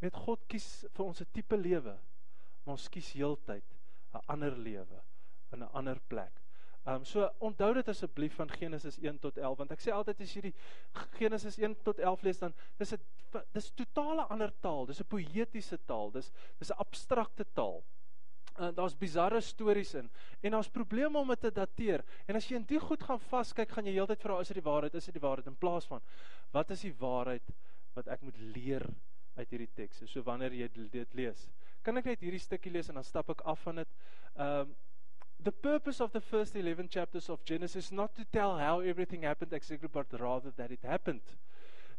Met God kies vir ons 'n tipe lewe, maar ons kies heeltyd 'n ander lewe in 'n ander plek. Ehm um, so onthou dit asseblief van Genesis 1 tot 11 want ek sê altyd as jy die Genesis 1 tot 11 lees dan dis 'n dis totale ander taal, dis 'n poëtiese taal, dis dis 'n abstrakte taal. En uh, daar's bizarre stories in en daar's probleme om dit te dateer. En as jy in die goed gaan vaskyk, gaan jy heeltyd vra is dit die waarheid, is dit die waarheid in plaas van wat is die waarheid wat ek moet leer uit hierdie teks. So wanneer jy dit lees, kan ek net hierdie stukkie lees en dan stap ek af van dit. Um the purpose of the first 11 chapters of Genesis is not to tell how everything happened exactly but rather that it happened.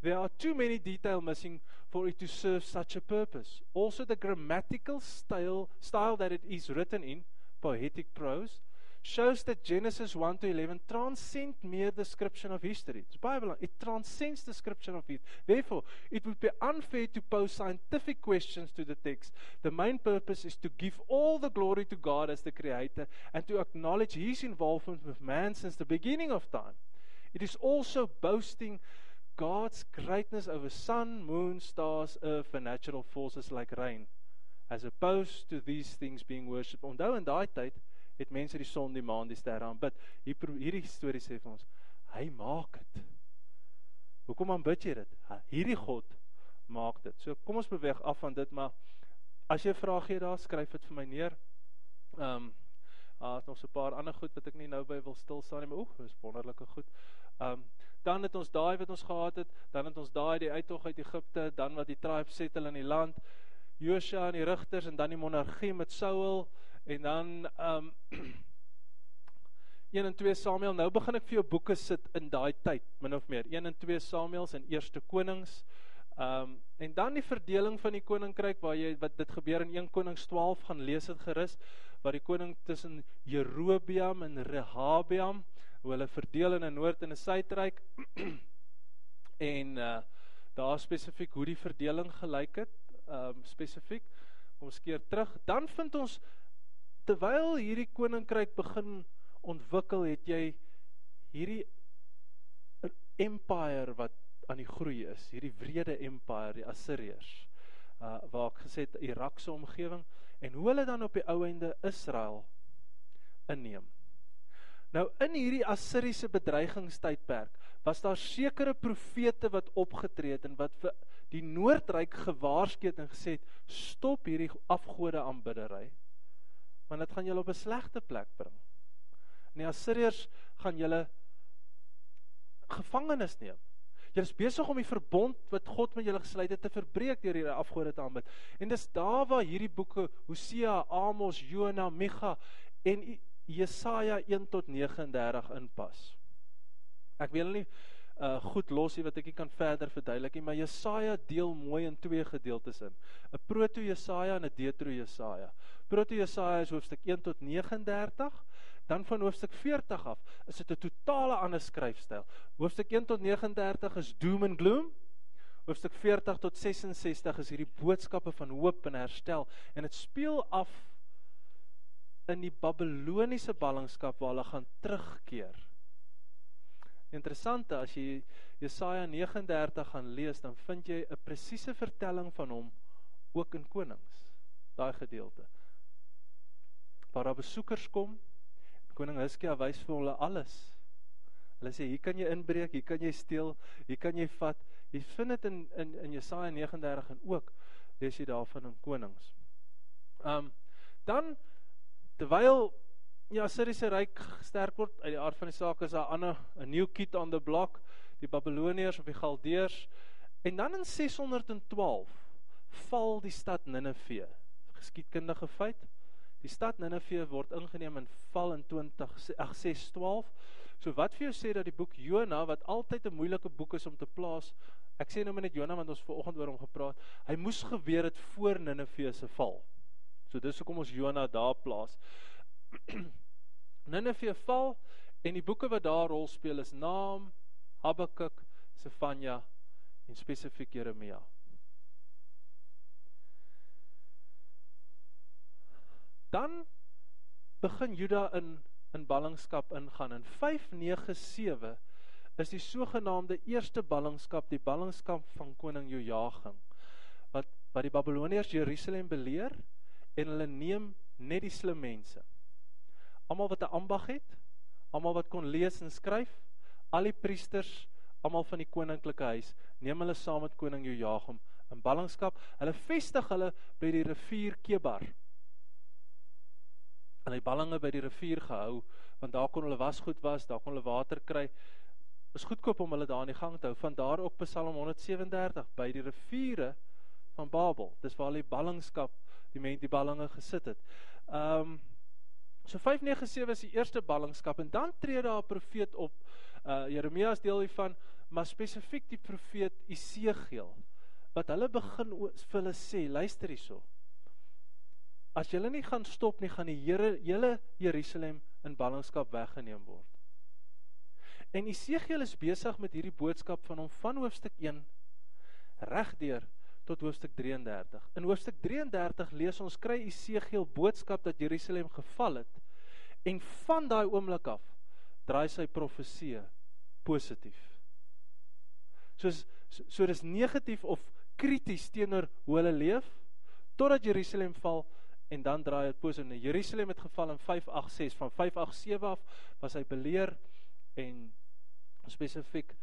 There are too many details missing for it to serve such a purpose. Also the grammatical style style that it is written in, poetic prose, shows that Genesis 1 to 11 transcend mere description of history. It's Bible. It transcends description of it. Therefore, it would be unfair to pose scientific questions to the text. The main purpose is to give all the glory to God as the creator and to acknowledge his involvement with man since the beginning of time. It is also boasting God's greatness over sun, moon, stars, earth and natural forces like rain as opposed to these things being worshipped. Onthou in daai tyd het mense die son, die maan, die sterre aanbid. Hier hierdie storie sê vir ons, hy maak dit. Hoekom aanbid jy dit? Hierdie God maak dit. So kom ons beweeg af van dit, maar as jy 'n vraag het daar, skryf dit vir my neer. Ehm um, daar is nog so 'n paar ander goed wat ek nie nou by wil stil staan nie, maar oek, dis wonderlike goed. Ehm um, dan het ons daai wat ons gehad het, dan het ons daai die uittog uit Egipte, dan wat die tribes settle in die land, Josua en die rigters en dan die monargie met Saul en dan ehm <clears throat> um, 1 en 2 Samuel. Nou begin ek vir jou boeke sit in daai tyd, min of meer. 1 en 2 Samuels en Eerste Konings. Ehm um, en dan die verdeling van die koninkryk waar jy wat dit gebeur in 1 Konings 12 gaan lees dit gerus waar die koning tussen Jerobeam en Rehabeam hoe hulle verdeel in 'n noord en 'n suidryk <clears throat> en uh daar spesifiek hoe die verdeling gelyk het ehm um, spesifiek kom skeer terug dan vind ons terwyl hierdie koninkryk begin ontwikkel, het jy hierdie empire wat aan die groei is, hierdie wrede empire, die Assiriërs. Uh waar ek gesê het Irak se omgewing en hoe hulle dan op die ou einde Israel inneem. Nou in hierdie Assiriese bedreigingstydperk was daar sekere profete wat opgetree het en wat vir die noordryk gewaarsku het en gesê het stop hierdie afgode aanbiddery want dit gaan julle op 'n slegte plek bring. En die Assiriërs gaan julle gevangenes neem. Julle is besig om die verbond wat God met julle gesluit het te verbreek deur hierdie afgode te aanbid. En dis daar waar hierdie boeke Hosea, Amos, Jona, Micha en Jesaja 1 tot 39 inpas. Ek wil nie uh goed los hier wat ek kan verder verduidelik nie, maar Jesaja deel mooi in twee gedeeltes in. 'n Proto-Jesaja en 'n Deutero-Jesaja. Proto-Jesaja is hoofstuk 1 tot 39, dan van hoofstuk 40 af is dit 'n totale ander skryfstyl. Hoofstuk 1 tot 39 is doom and gloom. Hoofstuk 40 tot 66 is hierdie boodskappe van hoop en herstel en dit speel af in die Babiloniese ballingskap waar hulle gaan terugkeer Interessante as jy Jesaja 39 gaan lees, dan vind jy 'n presiese vertelling van hom ook in Konings. Daai gedeelte. Waar daar besoekers kom, koning Hizkia wys vir hulle alles. Hulle sê hier kan jy inbreek, hier kan jy steel, hier kan jy vat. Jy vind dit in in in Jesaja 39 en ook lees jy daarvan in Konings. Um dan terwyl Ja, Assiriese ryk sterk word uit die aard van die saak is daar ander 'n new kid on the block, die Babiloniërs of die Galdeërs. En dan in 612 val die stad Ninive. Geskiedkundige feit. Die stad Ninive word ingeneem en val in 20 ag 612. So wat vir jou sê dat die boek Jona wat altyd 'n moeilike boek is om te plaas. Ek sê nou maar net Jona want ons vanoggend oor hom gepraat. Hy moes gebeur het voor Ninive se val. So dis hoekom ons Jona daar plaas. <clears throat> Nineve val en die boeke wat daar rol speel is Naam, Habakuk, Sefanja en spesifiek Jeremia. Dan begin Juda in in ballingskap ingaan in 597 is die sogenaamde eerste ballingskap die ballingskap van koning Jojagin wat wat die Babiloniërs Jerusalem beleer en hulle neem net die slim mense almal wat 'n ambag het, almal wat kon lees en skryf, al die priesters, almal van die koninklike huis, neem hulle saam met koning Jojagim in ballingskap. Hulle vestig hulle by die rivier Kebar. Hulle het ballinge by die rivier gehou want daar kon hulle wasgoed was, daar kon hulle water kry. Is goedkoop om hulle daar in die gang te hou. Van daar ook Psalm 137 by die riviere van Babel. Dis waar die ballingskap, die mense die ballinge gesit het. Ehm um, so 597 is die eerste ballingskap en dan tree daar 'n profeet op. Uh Jeremia is deel hiervan, maar spesifiek die profeet Isegiel wat hulle begin vir hulle sê, luister hierso. As julle nie gaan stop nie, gaan die Here hele Jerusalem in ballingskap weggeneem word. En Isegiel is besig met hierdie boodskap van hom van hoofstuk 1 regdeur tot hoofstuk 33. In hoofstuk 33 lees ons kry Isegiel boodskap dat Jerusalem geval het en van daai oomblik af draai sy profesie positief. Soos so, so dis negatief of krities teenoor hoe hulle leef totdat Jerusalem val en dan draai dit positief. Nou Jerusalem het geval in 586 van 587 af was hy beleer en spesifiek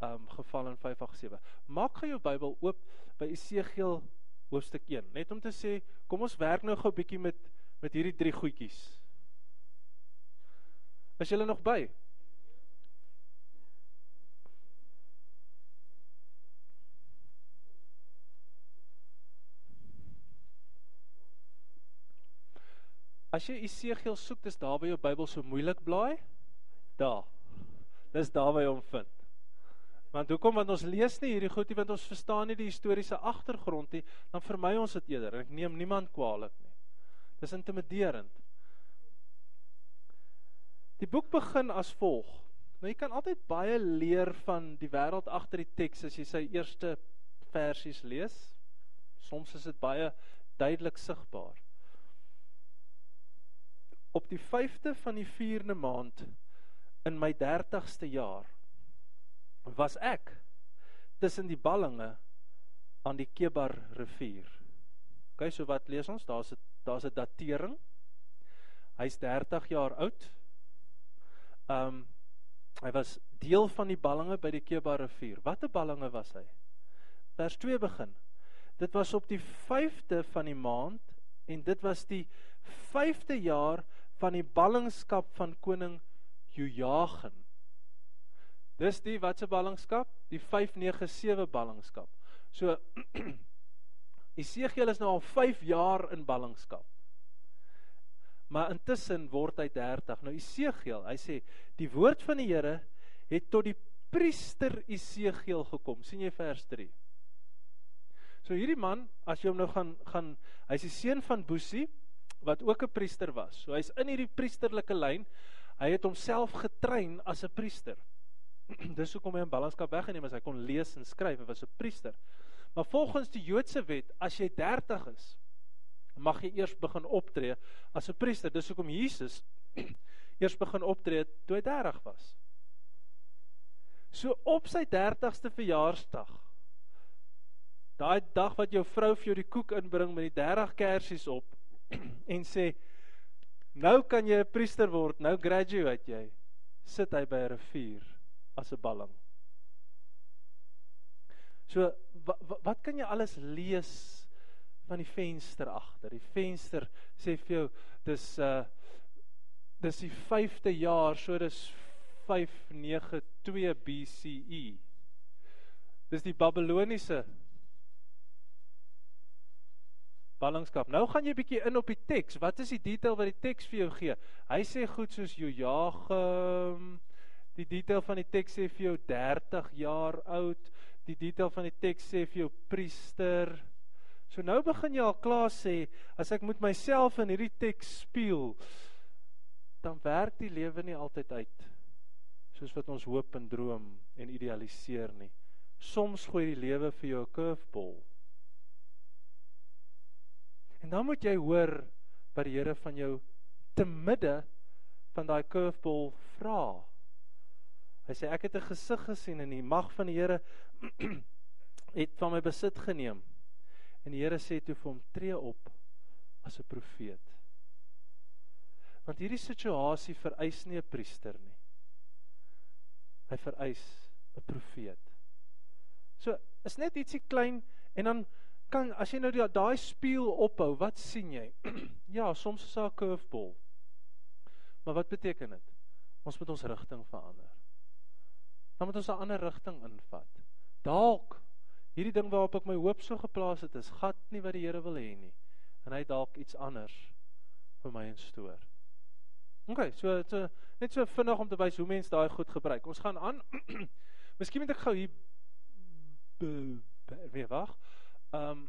um geval in 587. Maak gou jou Bybel oop by Esegiel hoofstuk 1. Net om te sê, kom ons werk nou gou 'n bietjie met met hierdie drie goedjies. Is julle nog by? As jy Esegiel soek, dis daar by jou Bybel so moeilik blaai. Daar. Dis daar waar jy hom vind. Want hoekom want ons lees nie hierdie goed nie want ons verstaan nie die historiese agtergrond nie, dan vermy ons dit eerder en ek neem niemand kwaadlik nie. Dis intimiderend. Die boek begin as volg. Nou jy kan altyd baie leer van die wêreld agter die teks as jy sy eerste versies lees. Soms is dit baie duidelik sigbaar. Op die 5de van die 4de maand in my 30ste jaar was ek tussen die ballinge aan die Kebar rivier. OK, so wat lees ons? Daar's 'n daar's 'n datering. Hy's 30 jaar oud. Um hy was deel van die ballinge by die Kebar rivier. Watter ballinge was hy? Vers 2 begin. Dit was op die 5de van die maand en dit was die 5de jaar van die ballingskap van koning Jojagin. Dis die watse ballingskap? Die 597 ballingskap. So <clears throat> Esegiel is nou al 5 jaar in ballingskap. Maar intussen word hy 30. Nou Esegiel, hy sê die woord van die Here het tot die priester Esegiel gekom. sien jy vers 3? So hierdie man, as jy hom nou gaan gaan hy's die seun van Boesie wat ook 'n priester was. So hy's in hierdie priesterlike lyn. Hy het homself getrein as 'n priester. <clears throat> Dis hoekom hy 'n ballingskap weggeneem het, hy kon lees en skryf, hy was 'n priester. Maar volgens die Joodse wet, as jy 30 is, mag jy eers begin optree as 'n priester. Dis hoekom Jesus <clears throat> eers begin optree toe hy 30 was. So op sy 30ste verjaarsdag, daai dag wat jou vrou vir jou die koek inbring met die 30 kersies op <clears throat> en sê nou kan jy 'n priester word, nou graduate jy, sit hy by 'n rivier as 'n balling. So wat, kan jy alles lees van die venster agter? Die venster sê vir jou dis uh dis die 5de jaar, so dis 592 BCE. Dis die Babiloniese ballingskap. Nou gaan jy bietjie in op die teks. Wat is die detail wat die teks vir jou gee? Hy sê goed soos Jojagem, Die detail van die teks sê vir jou 30 jaar oud. Die detail van die teks sê vir jou priester. So nou begin jy al klaar sê as ek moet myself in hierdie teks speel, dan werk die lewe nie altyd uit soos wat ons hoop en droom en idealiseer nie. Soms gooi die lewe vir jou 'n curveball. En dan moet jy hoor wat die Here van jou te midde van daai curveball vra. Hy sê ek het 'n gesig gesien en die mag van die Here <clears throat> het van my besit geneem. En die Here sê toe vir hom: "Tree op as 'n profeet." Want hierdie situasie vereis nie 'n priester nie. Hy vereis 'n profeet. So, is net ietsie klein en dan kan as jy nou daai spieël ophou, wat sien jy? <clears throat> ja, soms is daar 'n curveball. Maar wat beteken dit? Ons moet ons rigting verander dan moet ons 'n ander rigting invat. Dalk hierdie ding waarop ek my hoop so geplaas het is gat nie wat die Here wil hê nie. En hy dalk iets anders vir my instoor. OK, so so net so vinnig om te wys hoe mense daai goed gebruik. Ons gaan aan. <clears throat> Miskien moet ek gou hier weer wag. Ehm um,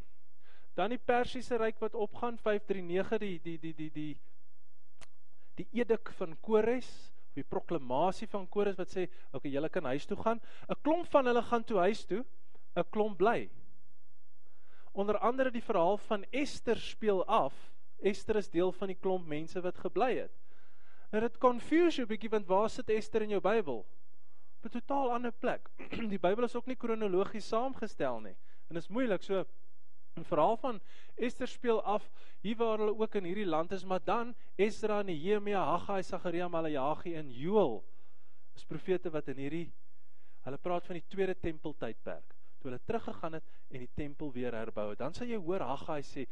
dan die Persiese ryk wat opgaan 539 die die die die die die edik van Kores of die proklamasie van Kores wat sê okay julle kan huis toe gaan. 'n Klomp van hulle gaan toe huis toe, 'n klomp bly. Onder andere die verhaal van Ester speel af. Ester is deel van die klomp mense wat gebly het. En dit confuse jou bietjie want waar sit Ester in jou Bybel? Op 'n totaal ander plek. <clears throat> Die Bybel is ook nie kronologies saamgestel nie. En dit is moeilik so 'n verhaal van Ester speel af hier waar hulle ook in hierdie land is, maar dan Esdra, Nehemia, Haggai, Sagaria, Maleagi en Joël is profete wat in hierdie hulle praat van die tweede tempeltydperk toe hulle teruggegaan het en die tempel weer herbou het. Dan sal jy hoor Haggai sê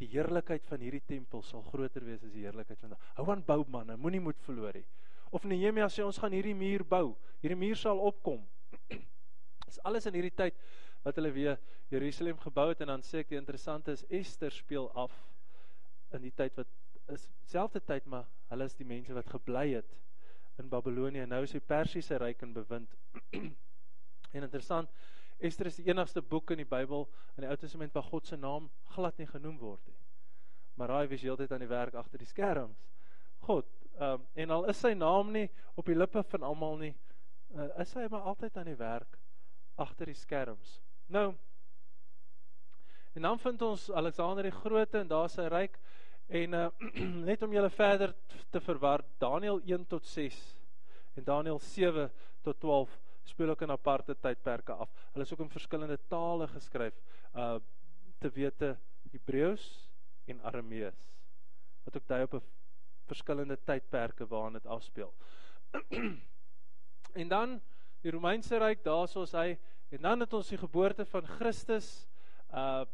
die heerlikheid van hierdie tempel sal groter wees as die heerlikheid van Hou aan bou man, moenie moed verloor nie. Of Nehemia sê ons gaan hierdie muur bou. Hierdie muur sal opkom. <clears throat> Dis alles in hierdie tyd wat hulle weer Jerusalem gebou het en dan sê ek die interessante is Ester speel af in die tyd wat is selfde tyd maar hulle is die mense wat gebly het in Babelonie en nou is die Persiese ryk in bewind. <clears throat> en interessant Ester is die enigste boek in die Bybel in die Ou Testament waar God se naam glad nie genoem word nie. Maar raai wie is heeltyd aan die werk agter die skerms? God. Ehm um, en al is sy naam nie op die lippe van almal nie, uh, is hy maar altyd aan die werk agter die skerms. Nou en dan vind ons Alexander die Grote en daar sy ryk en uh, <clears throat> net om julle verder te verwar Daniël 1 tot 6 en Daniël 7 tot 12 speel ook in aparte tydperke af. Hulle is ook in verskillende tale geskryf. Uh te wete Hebreëus en Aramees. Wat ook dui op 'n verskillende tydperke waarin dit afspeel. <clears throat> en dan die Romeinse ryk, daarsoos hy en dan het ons die geboorte van Christus uh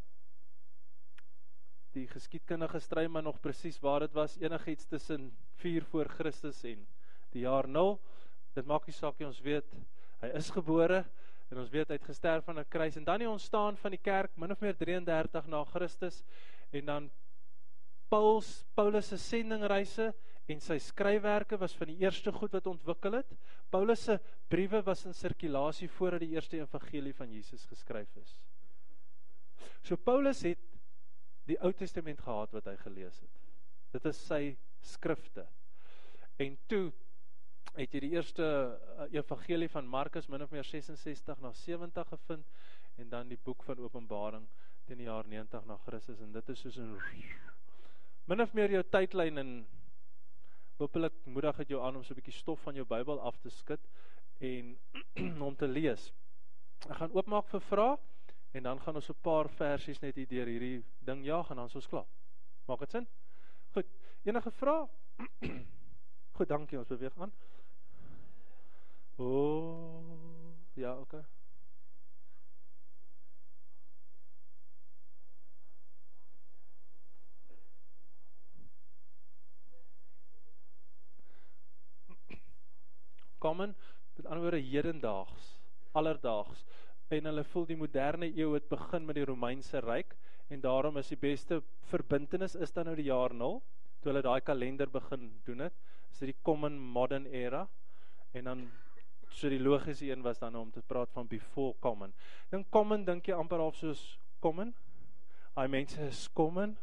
die geskiedkundige stryd maar nog presies waar dit was enigiets tussen 4 voor Christus en die jaar 0 dit maak nie saak nie ons weet Hy is gebore en ons weet hy het gesterf aan 'n kruis. En dan die ontstaan van die kerk min of meer 33 na Christus en dan Paulus Paulus se sendingreise en sy skryfwerke was van die eerste goed wat ontwikkel het. Paulus se briewe was in sirkulasie voordat die eerste evangelie van Jesus geskryf is. So Paulus het die Ou Testament gehad wat hy gelees het. Dit is sy skrifte. En toe het jy die eerste uh, evangelie van Markus min of meer 66 na 70 gevind en dan die boek van Openbaring teen die jaar 90 na Christus en dit is soos 'n min of meer jou tydlyn en hopelik moedig dit jou aan om so 'n bietjie stof van jou Bybel af te skud en <clears throat> om te lees. Ek gaan oopmaak vir vrae en dan gaan ons 'n paar versies net hier deur hierdie ding jaag en dan is ons klaar. Maak dit sin? Goed. Enige vrae? <clears throat> Goed, dankie. Ons beweeg aan. O, oh, ja, okay. Common, met ander woorde hedendaags, alledaags. En hulle voel die moderne eeu het begin met die Romeinse ryk en daarom is die beste verbintenis is dan nou die jaar 0 toe hulle daai kalender begin doen het. Is dit die common modern era? En dan So die logiese een was dan om te praat van before common. Dan common dink jy amper half soos common? Daai mense is common.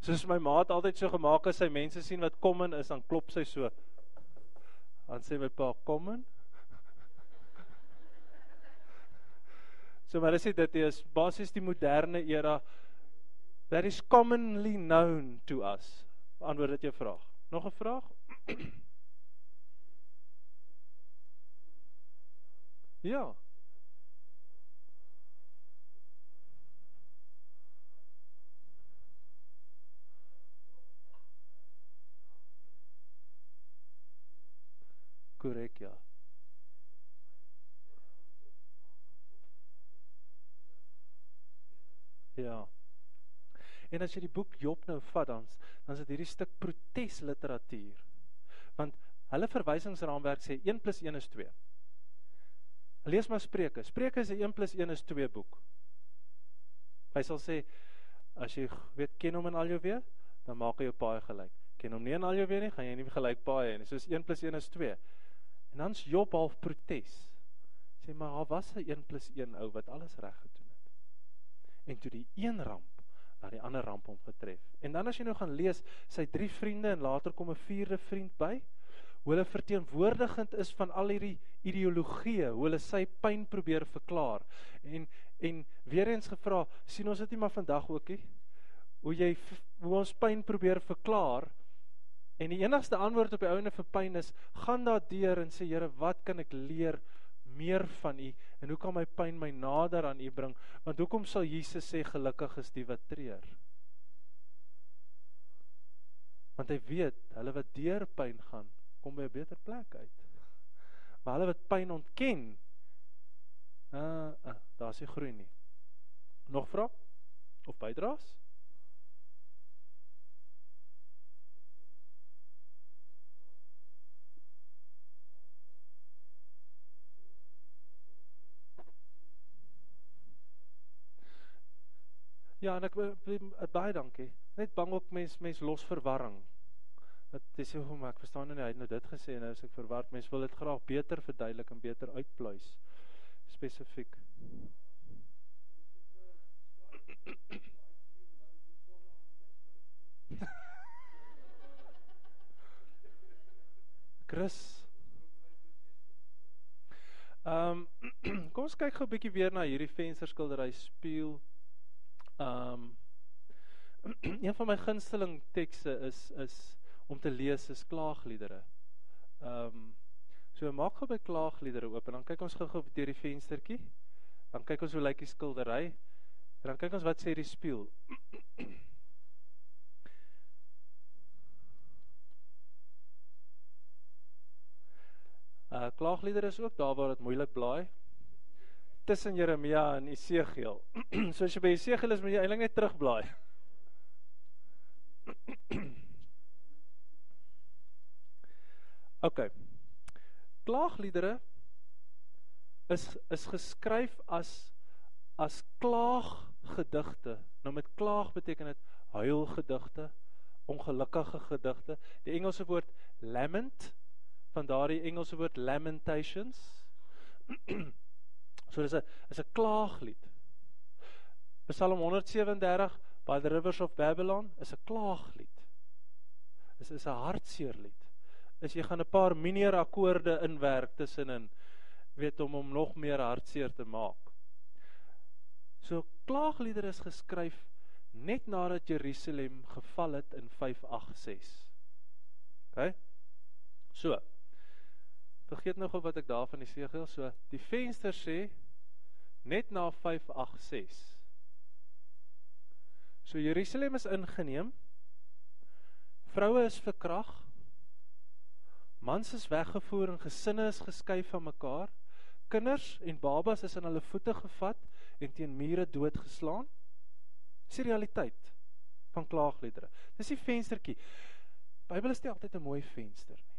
Soos my ma het altyd so gemaak as sy mense sien wat common is, dan klop sy so. Dan sê my pa common. <laughs> So maar as dit is basies die moderne era that is commonly known to us. Antwoord dit jou vraag. Nog 'n vraag? <clears throat> Ja. Korrek, ja. Ja. En as jy die boek Job nou vat dan dan is dit hierdie stuk protesliteratuur. Want hulle verwysingsraamwerk sê 1 + 1 is 2. Lees maar Spreuke. Spreuke is 'n 1 + 1 is 2 boek. Hy sal sê as jy weet ken hom in al jou weë, dan maak hy jou paai gelyk. Ken hom nie in al jou weë nie, gaan jy nie gelyk paai nie. Soos 1 + 1 is 2. En dan's Job half protes. Sê maar daar was 'n 1 + 1 ou wat alles reg gedoen het. En toe die een ramp na die ander ramp hom getref. En dan as jy nou gaan lees sy drie vriende en later kom 'n vierde vriend by, hoe hulle verteenwoordigend is van al hierdie ideologieë, hoe hulle sy pyn probeer verklaar. En en weer eens gevra, sien ons dit nie maar vandag ook nie? Hoe jy hoe ons pyn probeer verklaar en die enigste antwoord op die ouene vir pyn is, gaan daardeur en sê Here, wat kan ek leer meer van U en hoe kan my pyn my nader aan U bring? Want hoekom sal Jesus sê gelukkig is die wat treur? Want hy weet, hulle wat deur pyn gaan, kom by 'n beter plek uit. Maar hulle wat pyn ontken, uh, uh daar's nie groei nie. Nog vra? Of bydraes? Ja, en ek baie dankie. Net bang ook mens mens los verwarring. Dit is hoe maar ek verstaan nie hy het nou dit gesê en nou as ek verward mense wil dit graag beter verduidelik en beter uitpluis spesifiek. <laughs> Chris. Ehm um, <clears throat> kom ons kyk gou 'n bietjie weer na hierdie vensterskildery spieël. Ehm um, <clears throat> een van my gunsteling tekste is is om te lees is klaagliedere. Ehm um, so maak gou by klaagliedere oop en dan kyk ons gou-gou deur die venstertjie. Dan kyk ons hoe lyk die skildery. En dan kyk ons wat sê die spieël. Uh <clears throat> klaagliedere is ook daar waar dit moeilik blaai. Tussen Jeremia en Esegiel. <clears throat> so as jy by Esegiel is, moet jy eintlik net terugblaai. <clears throat> OK. Klaagliedere is is geskryf as as klaaggedigte. Nou met klaag beteken dit huilgedigte, ongelukkige gedigte. Die Engelse woord lament van daardie Engelse woord lamentations. <clears throat> so dis 'n is 'n klaaglied. Psalm 137 by the rivers of Babylon is 'n klaaglied. Is is 'n hartseer lied is jy gaan 'n paar minor akkoorde inwerk tussenin weet om hom nog meer hartseer te maak. So klaagliedere is geskryf net nadat Jerusalem geval het in 586. OK? So. Vergeet nou gou wat ek daarvan die segel so die venster sê net na 586. So Jerusalem is ingeneem. Vroue is verkragt Mans is weggevoer en gesinne is geskei van mekaar. Kinders en babas is aan hulle voete gevat en teen mure doodgeslaan. Dis die realiteit van klaagliedere. Dis die venstertjie. Bybel is nie altyd 'n mooi venster nie.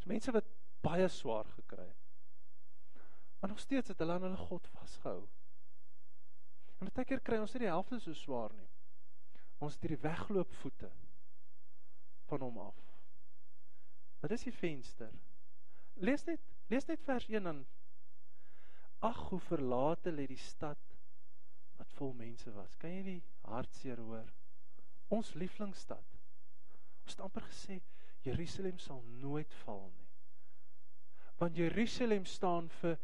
Dis mense wat baie swaar gekry het. Maar nog steeds het hulle aan hulle God vasgehou. En baie keer kry ons nie die helfte so swaar nie. Ons het hierdie wegloop voete van hom af. Wat is die venster? Lees net, lees net vers 1 dan. Ag, hoe verlate lê die stad wat vol mense was. Kan jy die hartseer hoor? Ons lieflingstad. Ons het amper gesê Jerusalem sal nooit val nie. Want Jerusalem staan vir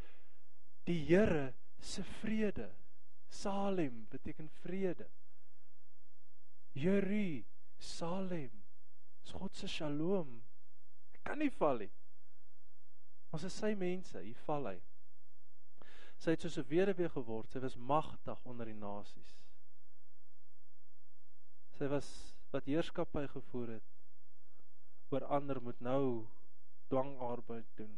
die Here se vrede. Salem beteken vrede. Jeru Salem. Dis God se Shalom kan nie val nie. Ons is sy mense, hier val hy. Sy het soos 'n weduwee geword, sy was magtig onder die nasies. Sy was wat heerskappy gevoer het oor ander moet nou dwangarbeid doen.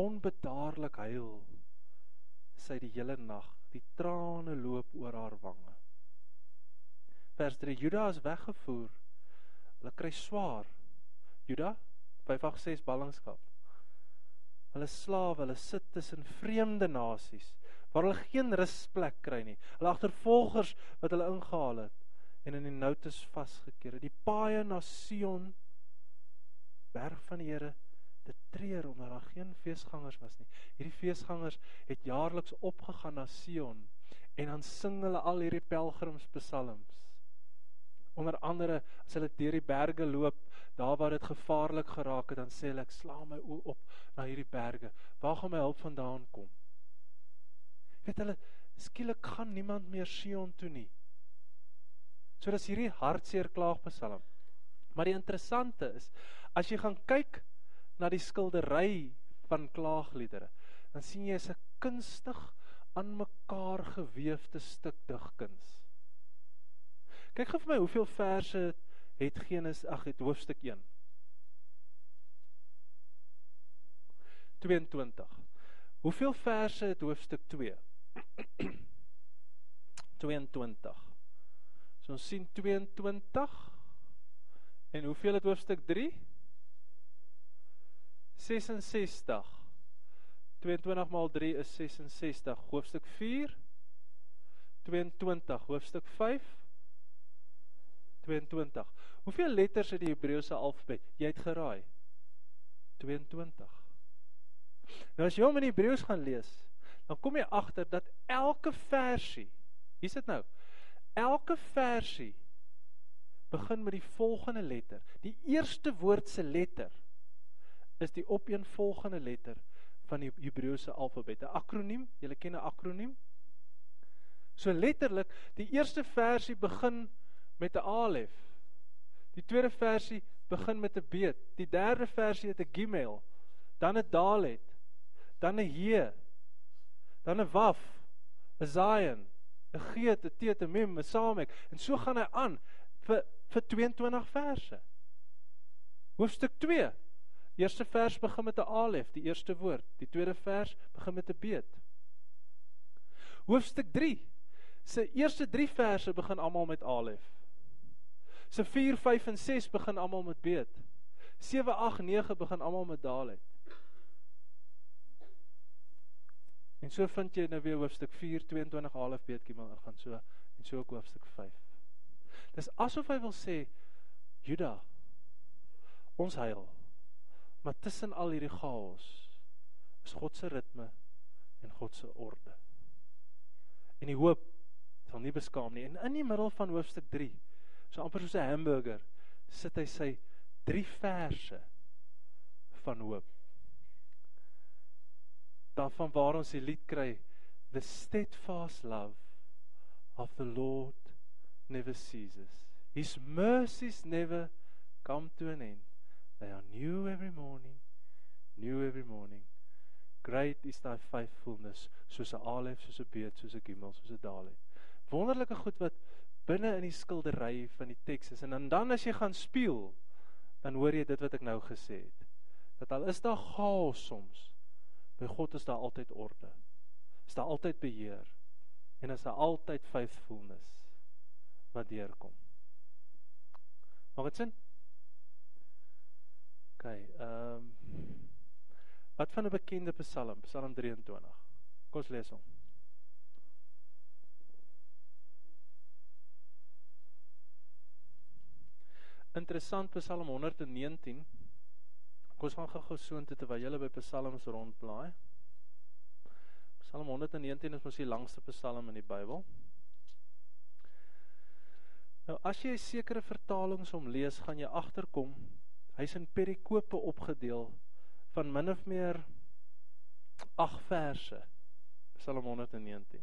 Onbedaarlik huil sy die hele nag, die trane loop oor haar wange. Vers 3: Juda is weggevoer. Hulle kry swaar Juda 586 ballingskap. Hulle slawe, hulle sit tussen vreemde nasies waar hulle geen rusplek kry nie. Hulle agtervolgers wat hulle ingehaal het en in die noutes vasgekeer het. Die paaie na Sion berg van die Here te treur omdat daar geen feesgangers was nie. Hierdie feesgangers het jaarliks opgegaan na Sion en dan sing hulle al hierdie pelgrimspsalms. Onder andere as hulle deur die berge loop, daar waar dit gevaarlik geraak het, dan sê hulle ek slaan my oë op na hierdie berge. Waar gaan my hulp vandaan kom? Weet hulle, skielik gaan niemand meer Sion toe nie. So dis hierdie hartseer klaagpsalm. Maar die interessante is, as jy gaan kyk na die skildery van klaagliedere, dan sien jy 'n kunstig aan mekaar gewefte stuk digkuns. Kyk gou vir my hoeveel verse het Genesis ag het hoofstuk 1. 22. Hoeveel verse het hoofstuk 2? 22. <clears throat> So ons sien 22. En hoeveel het hoofstuk 3? 66. 22 maal 3 is 66. Hoofstuk 4 22. Hoofstuk 5 22. Hoeveel letters het die Hebreëse alfabet? Jy het geraai. 22. Nou as jy hom in Hebreëus gaan lees, dan kom jy agter dat elke versie, hier's dit nou. Elke versie begin met die volgende letter. Die eerste woord se letter is die opeenvolgende letter van die Hebreëse alfabet. 'n Akroniem, julle ken 'n akroniem? So letterlik, die eerste versie begin met 'n alef. Die tweede versie begin met 'n beet. Die derde versie het 'n gimel, dan 'n dalet, dan 'n he, dan 'n waf, 'n zayin, 'n geet, 'n teet, 'n mem, 'n samek en so gaan hy aan vir vir 22 verse. Hoofstuk 2. Eerste vers begin met 'n alef, die eerste woord. Die tweede vers begin met 'n beet. Hoofstuk 3. Se eerste 3 verse begin almal met alef. Se 4, 5 en 6 begin almal met beet. 7, 8, 9 begin almal met dalet. En so vind jy nou weer hoofstuk 4 22 half beetjie maar gaan so en so ook hoofstuk 5. Dis asof hy wil sê Juda ons heil. Maar tussen al hierdie chaos is God se ritme en God se orde. En die hoop sal nie beskaam nie. En in die middel van hoofstuk so amper soos 'n hamburger sit hy sy drie verse van hoop. Daarvan waar ons die lied kry the steadfast love of the Lord never ceases. His mercies never come to an end. They are new every morning, new every morning. Great is thy faithfulness, soos 'n alef, soos 'n beet, soos 'n gimel, soos 'n dalet. Wonderlike goed wat binne in die skildery van die teks is en dan as jy gaan speel dan hoor jy dit wat ek nou gesê het dat al is daar chaos soms by God is daar altyd orde. Is daar altyd beheer. En is daar altyd faithfulness wat deurkom. Maak dit sin? OK ehm um, wat van 'n bekende psalm? Psalm 23 kom ons lees hom. Interessant Psalm 119. Kom ons gaan gou-gou soontoe terwyl jy by Psalms rondblaai. Psalm 119 is mos die langste Psalm in die Bybel. Nou as jy sekere vertalings om lees, gaan jy agterkom hy's in perikope opgedeel van min of meer 8 verse. Psalm 119.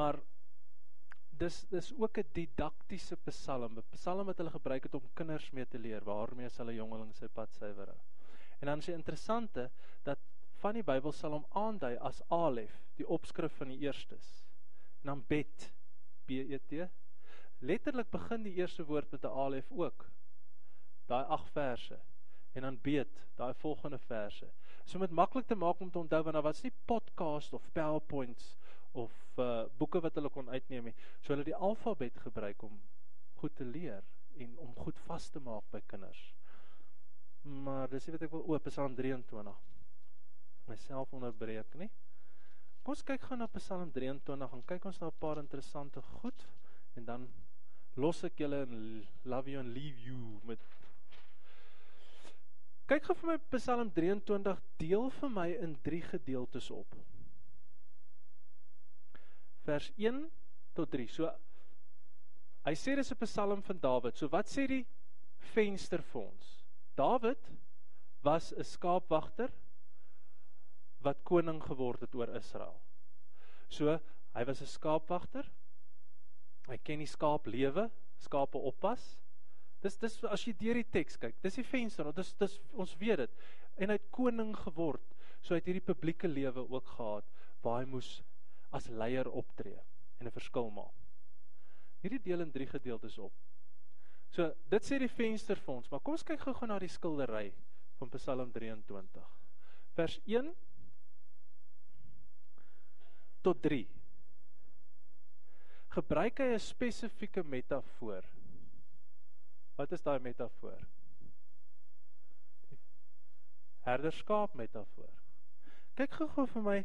Maar dis dis ook 'n didaktiese psalm, 'n psalm wat hulle gebruik het om kinders mee te leer waarmee hulle jongeling sy pad suiwer. En dan is dit interessante dat van die Bybel sal hom aandui as Alef, die opskrif van die eerstes. En dan Bet, B E T. Letterlik begin die eerste woord met 'n Alef ook. Daai 8 verse en dan Bet, daai volgende verse. So met maklik te maak om te onthou want daar was nie podcast of PowerPoints of uh boeke wat hulle kon uitneem. So hulle die alfabet gebruik om goed te leer en om goed vas te maak by kinders. Maar dis wat ek wil oop Psalm 23. Myself onderbreek, nie? Kom ons kyk gou na Psalm 23 en kyk ons na 'n paar interessante goed en dan los ek julle en love you and leave you met Kyk gou vir my Psalm 23 deel vir my in 3 gedeeltes op. Vers 1 tot 3. So hy sê dis 'n Psalm van Dawid. So wat sê die venster vir ons? Dawid was 'n skaapwagter wat koning geword het oor Israel. So hy was 'n skaapwagter. Hy ken die skaaplewe, skape oppas. Dis dis as jy deur die teks kyk, dis die venster, dis dis ons weet dit. En hy het koning geword. So hy het hierdie publieke lewe ook gehad waar hy moes as leier optree en 'n verskil maak. Hierdie deel in 3 gedeeltes op. So dit sê die venster vir ons, maar kom ons kyk gou-gou na die skildery van Psalm 23. Vers 1 tot 3. Gebruik hy 'n spesifieke metafoor Wat is daai metafoor? Herderskaap metafoor. Kyk gou-gou vir my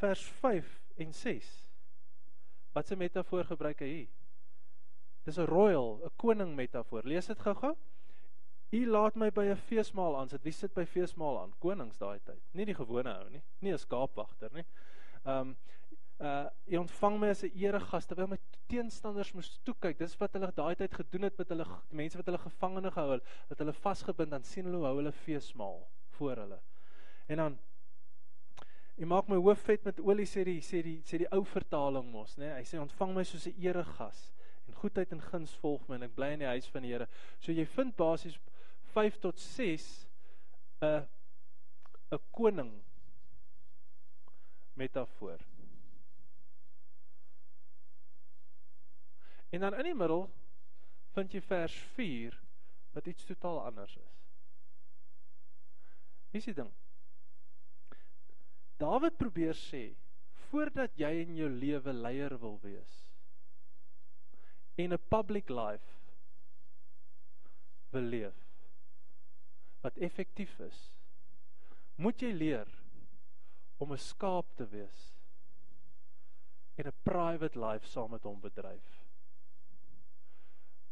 vers 5 en 6. Wat 'n metafoor gebruik hy hier? Dis 'n royal, 'n koning metafoor. Lees dit gou-gou. U laat my by 'n feesmaal aan sit. Wie sit by feesmaal aan? Konings daai tyd. Nie die gewone ou nie, nie 'n skaapwagter nie. Ehm um, uh jy ontvang my as 'n eregas terwyl my teenstanders moes toe kyk. Dis wat hulle daai tyd gedoen het met hulle mense wat hulle gevangene gehou het, dat hulle vasgebind dan sien hulle hoe hulle feesmaal voor hulle. En dan jy maak my hoof vet met olie sê die sê die sê die ou vertaling mos, né? Nee? Hy sê ontvang my soos 'n eregas en goedheid en guns volg my en ek bly in die huis van die Here. So jy vind basies 5 tot 6 'n 'n koning metafoor. En dan in die middel vind jy vers 4 wat iets totaal anders is. Wie sê ding? Dawid probeer sê voordat jy in jou lewe leier wil wees en 'n public life wil leef wat effektief is, moet jy leer om 'n skaap te wees en 'n private life saam met hom bedryf.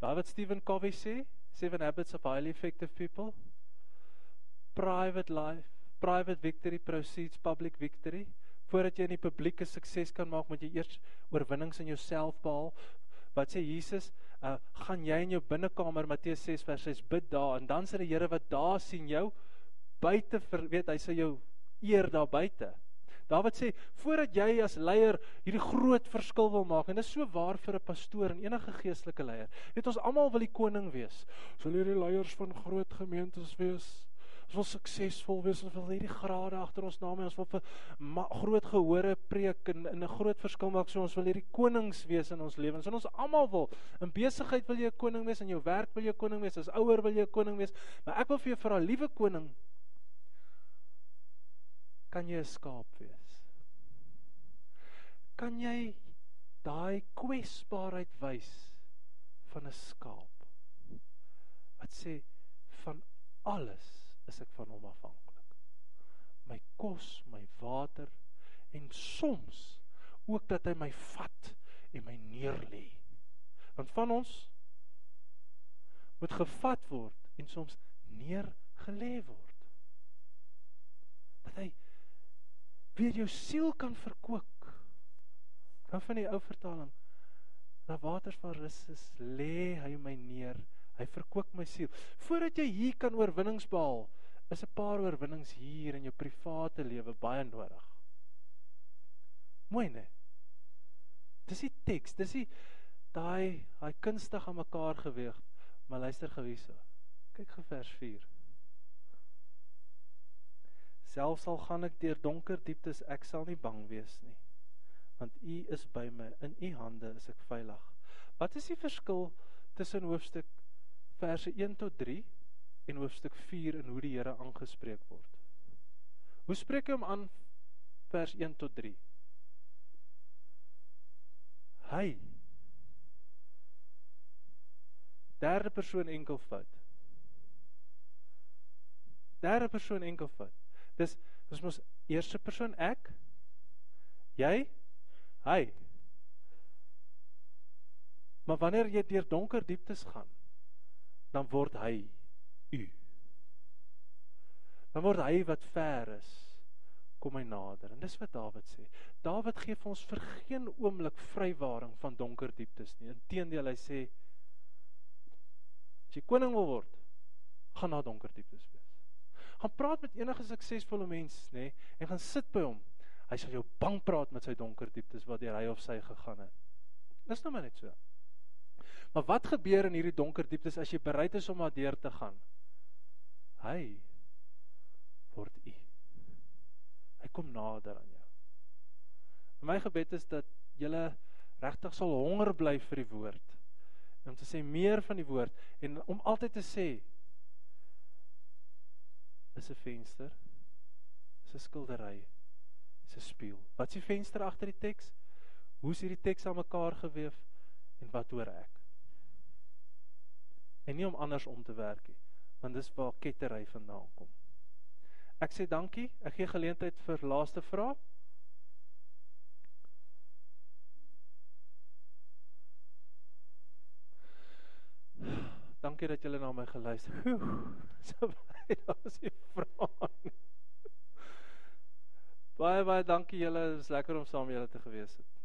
Wat Stephen Covey sê, Seven Habits of Highly Effective People. Private life, private victory precedes public victory. Voordat jy in die publieke sukses kan maak, moet jy eers oorwinnings in jouself behaal. Wat sê Jesus? Uh gaan jy in jou binnekamer Matteus 6 vers 6 bid daar en dan sê die Here wat daar sien jou buite weet hy sê jou eer daar buite. Dawid sê voordat jy as leier hierdie groot verskil wil maak en dit is so waar vir 'n pastoor en enige geestelike leier. Weet ons almal wil die koning wees. Ons wil hierdie leiers van groot gemeentes wees. Ons wil suksesvol wees, ons wil hierdie grade agter ons name, ons wil vir groot gehore preek en in 'n groot verskil maak. So ons wil hierdie konings wees in ons lewens. En ons almal wil. In besigheid wil jy 'n koning wees, in jou werk wil jy 'n koning wees, as ouer wil jy 'n koning wees. Maar ek wil vir jou vra, liewe koning, kan jy 'n skaap wees? Kan jy daai kwesbaarheid wys van 'n skaap? Wat sê van alles is ek van hom afhanklik. My kos, my water en soms ook dat hy my vat en my neerlê. Want van ons moet gevat word en soms neergelê word. Dat hy weer jou siel kan verkoop. Dan van die ou vertaling. Na waters van rus is lê hy my neer. Hy verkoop my siel. Voordat jy hier kan oorwinnings behaal, is 'n paar oorwinnings hier in jou private lewe baie nodig. Mooi né? Dis die teks, dis die daai daai kunstig aan mekaar geweeg. Maar luister gou hierso. Kyk gou vers 4. Selfs al gaan ek deur donker dieptes, ek sal nie bang wees nie. Want U is by my, in U hande is ek veilig. Wat is die verskil tussen hoofstuk verse 1 tot 3 en hoofstuk 4 en hoe die Here aangespreek word? Hoe spreek hy hom aan vers 1 tot 3? Hy derde persoon enkelvoud Derde persoon enkelvoud. Dis dis mos eerste persoon ek. Jy? Hy. Maar wanneer jy deur donker dieptes gaan, dan word hy u. Dan word hy wat ver is kom hy nader. En dis wat Dawid sê. Dawid gee vir ons vir geen oomblik vrywaring van donker dieptes nie. Inteendeel hy sê as jy koning wil word, gaan na donker dieptes wees. Gaan praat met enige suksesvolle mens, nê, en gaan sit by hom. Hy sal jou bang praat met sy donker dieptes wat hy of sy gegaan het. Dis nou maar net so. Maar wat gebeur in hierdie donker dieptes as jy bereid is om daardeur te gaan? Hy word u. Hy kom nader aan jou. En my gebed is dat jy regtig sal honger bly vir die woord. Om te sê meer van die woord en om altyd te sê is 'n venster, is 'n skildery, is 'n spieël. Wat is die venster agter die teks? Hoe is hierdie teks aan mekaar gewewe en wat hoor ek? En nie om anders om te werk nie, want dis waar kettery vandaan kom. Ek sê dankie. Ek gee geleentheid vir laaste vrae. Dankie dat julle na my geluister. <laughs> So baie daar's die vrae. Baie baie dankie julle. Dit is lekker om saam met julle te gewees het.